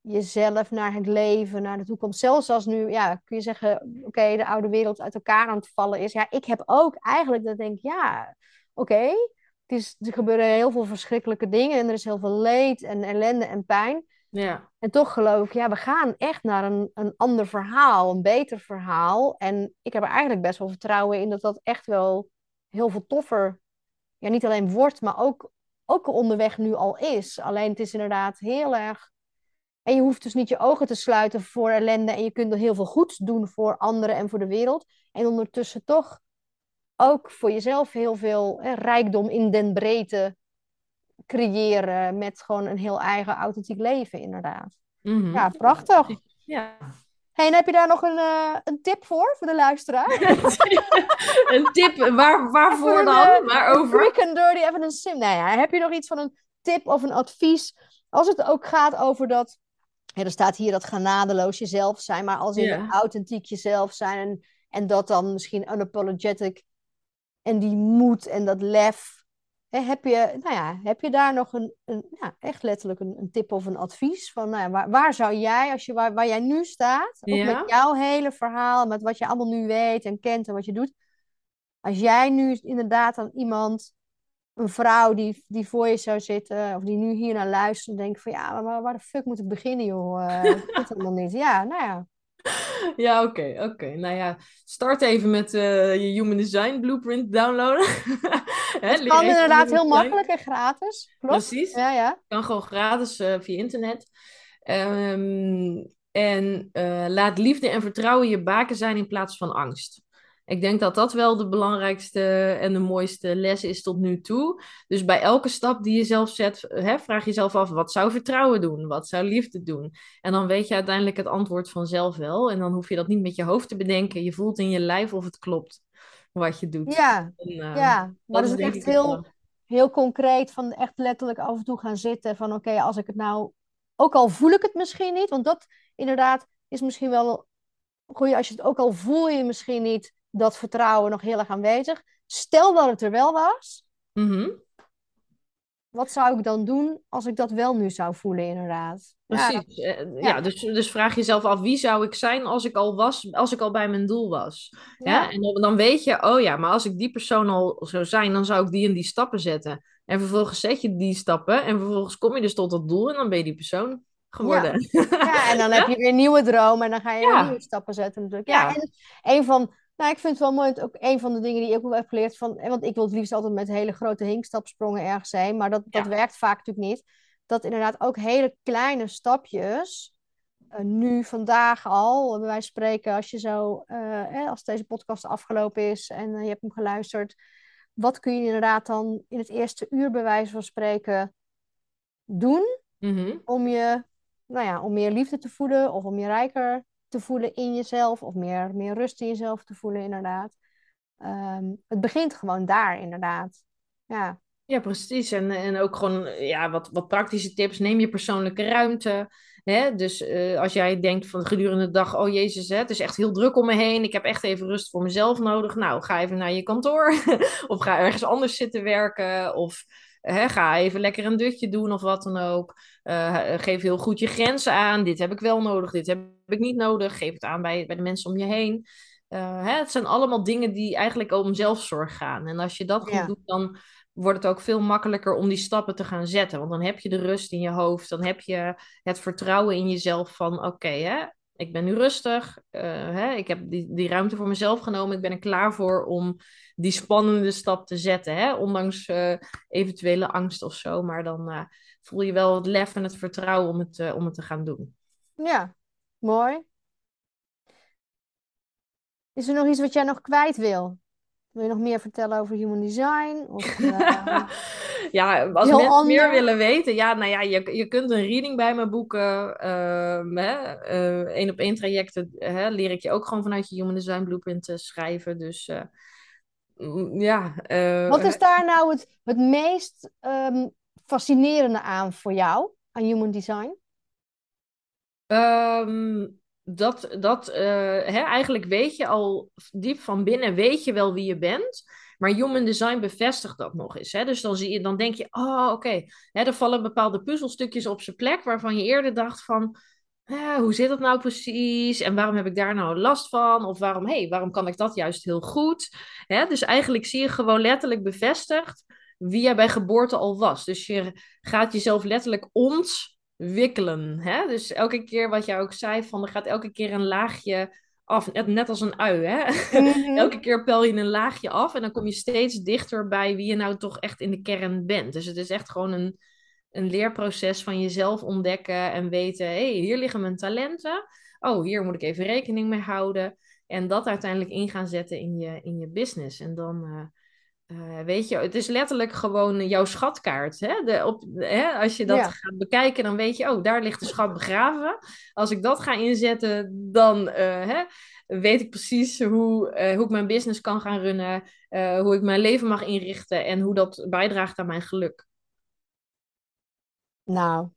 jezelf, naar het leven, naar de toekomst. Zelfs als nu, ja, kun je zeggen, oké, de oude wereld uit elkaar aan het vallen is. Ja, ik heb ook eigenlijk dat ik denk, ja, oké, het is, er gebeuren heel veel verschrikkelijke dingen en er is heel veel leed en ellende en pijn. Ja, En toch geloof ik, ja, we gaan echt naar een, een ander verhaal, een beter verhaal. En ik heb er eigenlijk best wel vertrouwen in dat dat echt wel heel veel toffer, ja, niet alleen wordt, maar ook, ook onderweg nu al is. Alleen het is inderdaad heel erg. En je hoeft dus niet je ogen te sluiten voor ellende en je kunt er heel veel goeds doen voor anderen en voor de wereld. En ondertussen toch ook voor jezelf heel veel hè, rijkdom in den breedte creëren met gewoon een heel eigen authentiek leven, inderdaad. mhm. Ja, prachtig. ja. Hey, en heb je daar nog een, eh, een tip voor, voor de luisteraar? Een tip, waar, waarvoor een, dan? eh, Waarover? Quick and dirty, even een sim. Nou ja, heb je nog iets van een tip of een advies? Als het ook gaat over dat, ja, er staat hier dat genadeloos jezelf zijn, maar als in Ja. authentiek jezelf zijn en, en dat dan misschien unapologetic en die moed en dat lef. Heb, je, nou ja, heb je daar nog een, een ja, echt letterlijk een, een tip of een advies van nou ja, waar, waar zou jij, als je, waar, waar jij nu staat, ook met jouw hele verhaal, met wat je allemaal nu weet en kent en wat je doet, als jij nu inderdaad aan iemand, een vrouw die, die voor je zou zitten, of die nu hier naar luistert, denkt van ja, maar waar, waar de fuck moet ik beginnen, joh? Eh, dat weet helemaal niet. Ja, nou ja. Ja, oké, oké. Nou ja, start even met eh, je Human Design Blueprint downloaden. Hè, Het kan inderdaad heel makkelijk en gratis. Klopt. Precies. Ja, ja. Kan gewoon gratis eh, via internet. Ehm, en eh, laat liefde en vertrouwen je baken zijn in plaats van angst. Ik denk dat dat wel de belangrijkste en de mooiste les is tot nu toe. Dus bij elke stap die je zelf zet, hè, vraag jezelf af: wat zou vertrouwen doen? Wat zou liefde doen? En dan weet je uiteindelijk het antwoord vanzelf wel. En dan hoef je dat niet met je hoofd te bedenken. Je voelt in je lijf of het klopt wat je doet. Ja, En, eh, ja. Maar dat is echt heel, heel concreet van echt letterlijk af en toe gaan zitten van oké, als ik het nou, ook al voel ik het misschien niet, want dat inderdaad is misschien wel goed als je het ook al voel je misschien niet dat vertrouwen nog heel erg aanwezig. Stel dat het er wel was, Mhm. wat zou ik dan doen als ik dat wel nu zou voelen inderdaad? Ja, Precies. Eh, Ja, ja. dus, dus vraag jezelf af, wie zou ik zijn als ik al was, als ik al bij mijn doel was? ja. En dan, dan weet je, oh ja, maar als ik die persoon al zou zijn, dan zou ik die en die stappen zetten. En vervolgens zet je die stappen en vervolgens kom je dus tot dat doel en dan ben je die persoon geworden. Ja, en dan heb je weer nieuwe dromen en dan ga je weer Ja. nieuwe stappen zetten natuurlijk. Ja, Ja. en een van, nou ik vind het wel mooi, ook een van de dingen die ik ook heb geleerd van, en want ik wil het liefst altijd met hele grote hinkstapsprongen ergens zijn, maar dat, dat Ja. werkt vaak natuurlijk niet. Dat inderdaad ook hele kleine stapjes, eh, nu vandaag al, bij wijze van spreken, als je zo, eh, als deze podcast afgelopen is en eh, je hebt hem geluisterd, wat kun je inderdaad dan in het eerste uur bij wijze van spreken doen? Mhm. om je, nou ja, om meer liefde te voelen of om je rijker te voelen in jezelf of meer, meer rust in jezelf te voelen, inderdaad. Ehm, het begint gewoon daar, inderdaad. Ja, Ja, precies. En, en ook gewoon ja, wat, wat praktische tips. Neem je persoonlijke ruimte. Hè? Dus uh, als jij denkt van gedurende de dag, oh jezus, hè, het is echt heel druk om me heen. Ik heb echt even rust voor mezelf nodig. Nou, ga even naar je kantoor. of ga ergens anders zitten werken. Of hè, ga even lekker een dutje doen of wat dan ook. Uh, geef heel goed je grenzen aan. Dit heb ik wel nodig, dit heb ik niet nodig. Geef het aan bij, bij de mensen om je heen. Uh, hè, het zijn allemaal dingen die eigenlijk om zelfzorg gaan. En als je dat goed ja. doet, dan wordt het ook veel makkelijker om die stappen te gaan zetten. Want dan heb je de rust in je hoofd, dan heb je het vertrouwen in jezelf van oké, hè, ik ben nu rustig, uh, hè, ik heb die, die ruimte voor mezelf genomen, ik ben er klaar voor om die spannende stap te zetten, hè, ondanks uh, eventuele angst of zo. Maar dan voel je wel het lef en het vertrouwen om het, om het te gaan doen. Ja, mooi. Is er nog iets wat jij nog kwijt wil? Wil je nog meer vertellen over human design? Of, uh, ja, als mensen ander... meer willen weten, ja, nou ja, je, je kunt een reading bij me boeken. Uh, hè, uh, op één trajecten hè, leer ik je ook gewoon vanuit je human design blueprint te schrijven. Dus mm, ja. Wat is daar nou het, het meest um, fascinerende aan voor jou, aan human design? Um, dat, dat uh, hè, eigenlijk weet je al diep van binnen, weet je wel wie je bent. Maar human design bevestigt dat nog eens. Hè? Dus dan, zie je, dan denk je, oh oké, okay. er vallen bepaalde puzzelstukjes op zijn plek waarvan je eerder dacht van, eh, hoe zit dat nou precies? En waarom heb ik daar nou last van? Of waarom, hey, waarom kan ik dat juist heel goed? Hè? Dus eigenlijk zie je gewoon letterlijk bevestigd wie jij bij geboorte al was. Dus je gaat jezelf letterlijk ont wikkelen. Hè? Dus elke keer wat jij ook zei, van er gaat elke keer een laagje af. Net, net als een ui. Hè? Mhm. elke keer pel je een laagje af en dan kom je steeds dichter bij wie je nou toch echt in de kern bent. Dus het is echt gewoon een, een leerproces van jezelf ontdekken en weten, hé, hey, hier liggen mijn talenten. Oh, hier moet ik even rekening mee houden. En dat uiteindelijk in gaan zetten in je, in je business. En dan, uh, uh, weet je, het is letterlijk gewoon jouw schatkaart. Hè? De, op, hè? Als je dat gaat bekijken, dan weet je, oh, daar ligt de schat begraven. Als ik dat ga inzetten, dan uh, hè, weet ik precies hoe, uh, hoe ik mijn business kan gaan runnen, hoe ik mijn leven mag inrichten en hoe dat bijdraagt aan mijn geluk. Nou,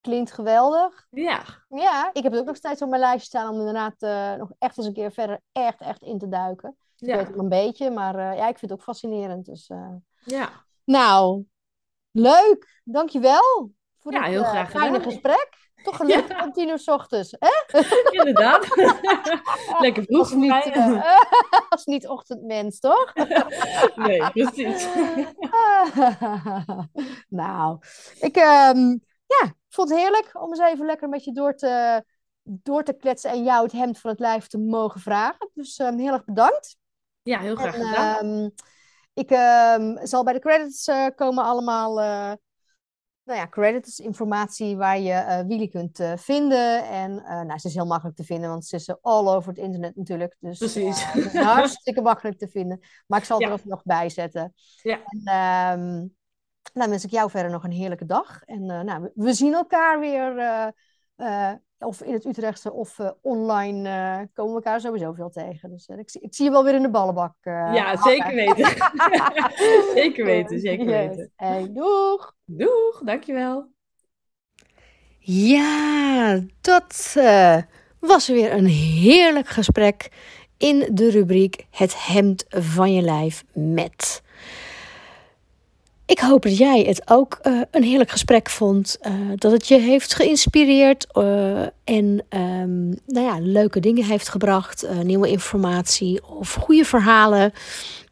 klinkt geweldig. Ja. Ja, ik heb het ook nog steeds op mijn lijstje staan om inderdaad nog echt eens een keer verder echt, echt in te duiken. Ik ja. weet het een beetje, maar uh, ja, ik vind het ook fascinerend. Dus, uh... Ja. Nou, leuk. Dankjewel voor ja, dit heel graag uh, fijne gesprek. Toch ja. om tien uur s ochtends. Hè? Inderdaad. Lekker vroeg. Als niet, als niet ochtendmens, toch? nee, precies. nou, ik um, ja, vond het heerlijk om eens even lekker met je door te, door te kletsen en jou het hemd van het lijf te mogen vragen. Dus um, heel erg bedankt. Ja, heel graag gedaan. Um, ik um, zal bij de credits uh, komen allemaal uh, nou ja, credits, informatie waar je uh, Willy kunt vinden. En nou, ze is heel makkelijk te vinden, want ze is all over het internet natuurlijk. Dus Precies. hartstikke makkelijk te vinden. Maar ik zal het ja. er ook nog bij zetten. Ja. En, um, nou wens ik jou verder nog een heerlijke dag. En nou, we zien elkaar weer of in het Utrechtse of uh, online uh, komen we elkaar sowieso veel tegen. Dus uh, ik, zie, ik zie je wel weer in de ballenbak. ja, zeker weten. zeker weten, zeker yes. weten. Hey, doeg! Doeg, dankjewel. Ja, dat was weer een heerlijk gesprek in de rubriek Het hemd van je lijf met. Ik hoop dat jij het ook uh, een heerlijk gesprek vond. Uh, dat het je heeft geïnspireerd uh, en um, nou ja, leuke dingen heeft gebracht. nieuwe informatie of goede verhalen.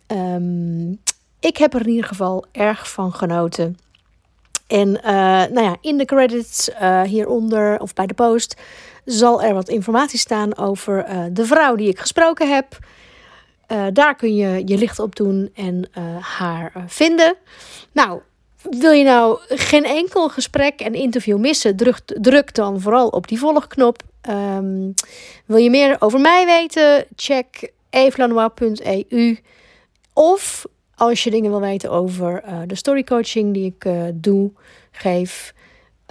Um, ik heb er in ieder geval erg van genoten. En nou ja, in de credits hieronder of bij de post zal er wat informatie staan over de vrouw die ik gesproken heb. Uh, daar kun je je licht op doen en uh, haar uh, vinden. Nou, wil je nou geen enkel gesprek en interview missen? Druk, druk dan vooral op die volgknop. Um, wil je meer over mij weten? Check evelanois.eu. Of als je dingen wil weten over de storycoaching die ik doe, geef,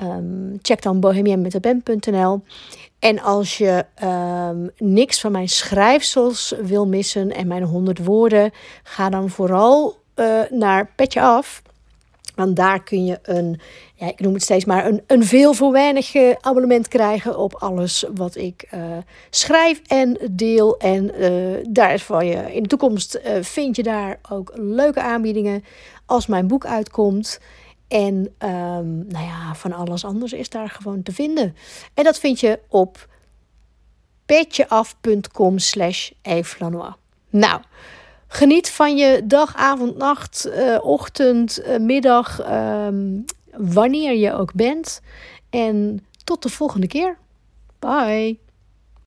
um, check dan bohemianmetdeben.nl. En als je um, niks van mijn schrijfsels wil missen en mijn 100 woorden, ga dan vooral uh, naar Petje Af. Want daar kun je een, ja, ik noem het steeds maar, een, een veel voor weinig eh, abonnement krijgen op alles wat ik uh, schrijf en deel. En uh, daar is voor je in de toekomst vind je daar ook leuke aanbiedingen als mijn boek uitkomt. En um, nou ja, van alles anders is daar gewoon te vinden. En dat vind je op petjeaf.com slash Nou, geniet van je dag, avond, nacht, uh, ochtend, uh, middag, um, wanneer je ook bent. En tot de volgende keer. Bye.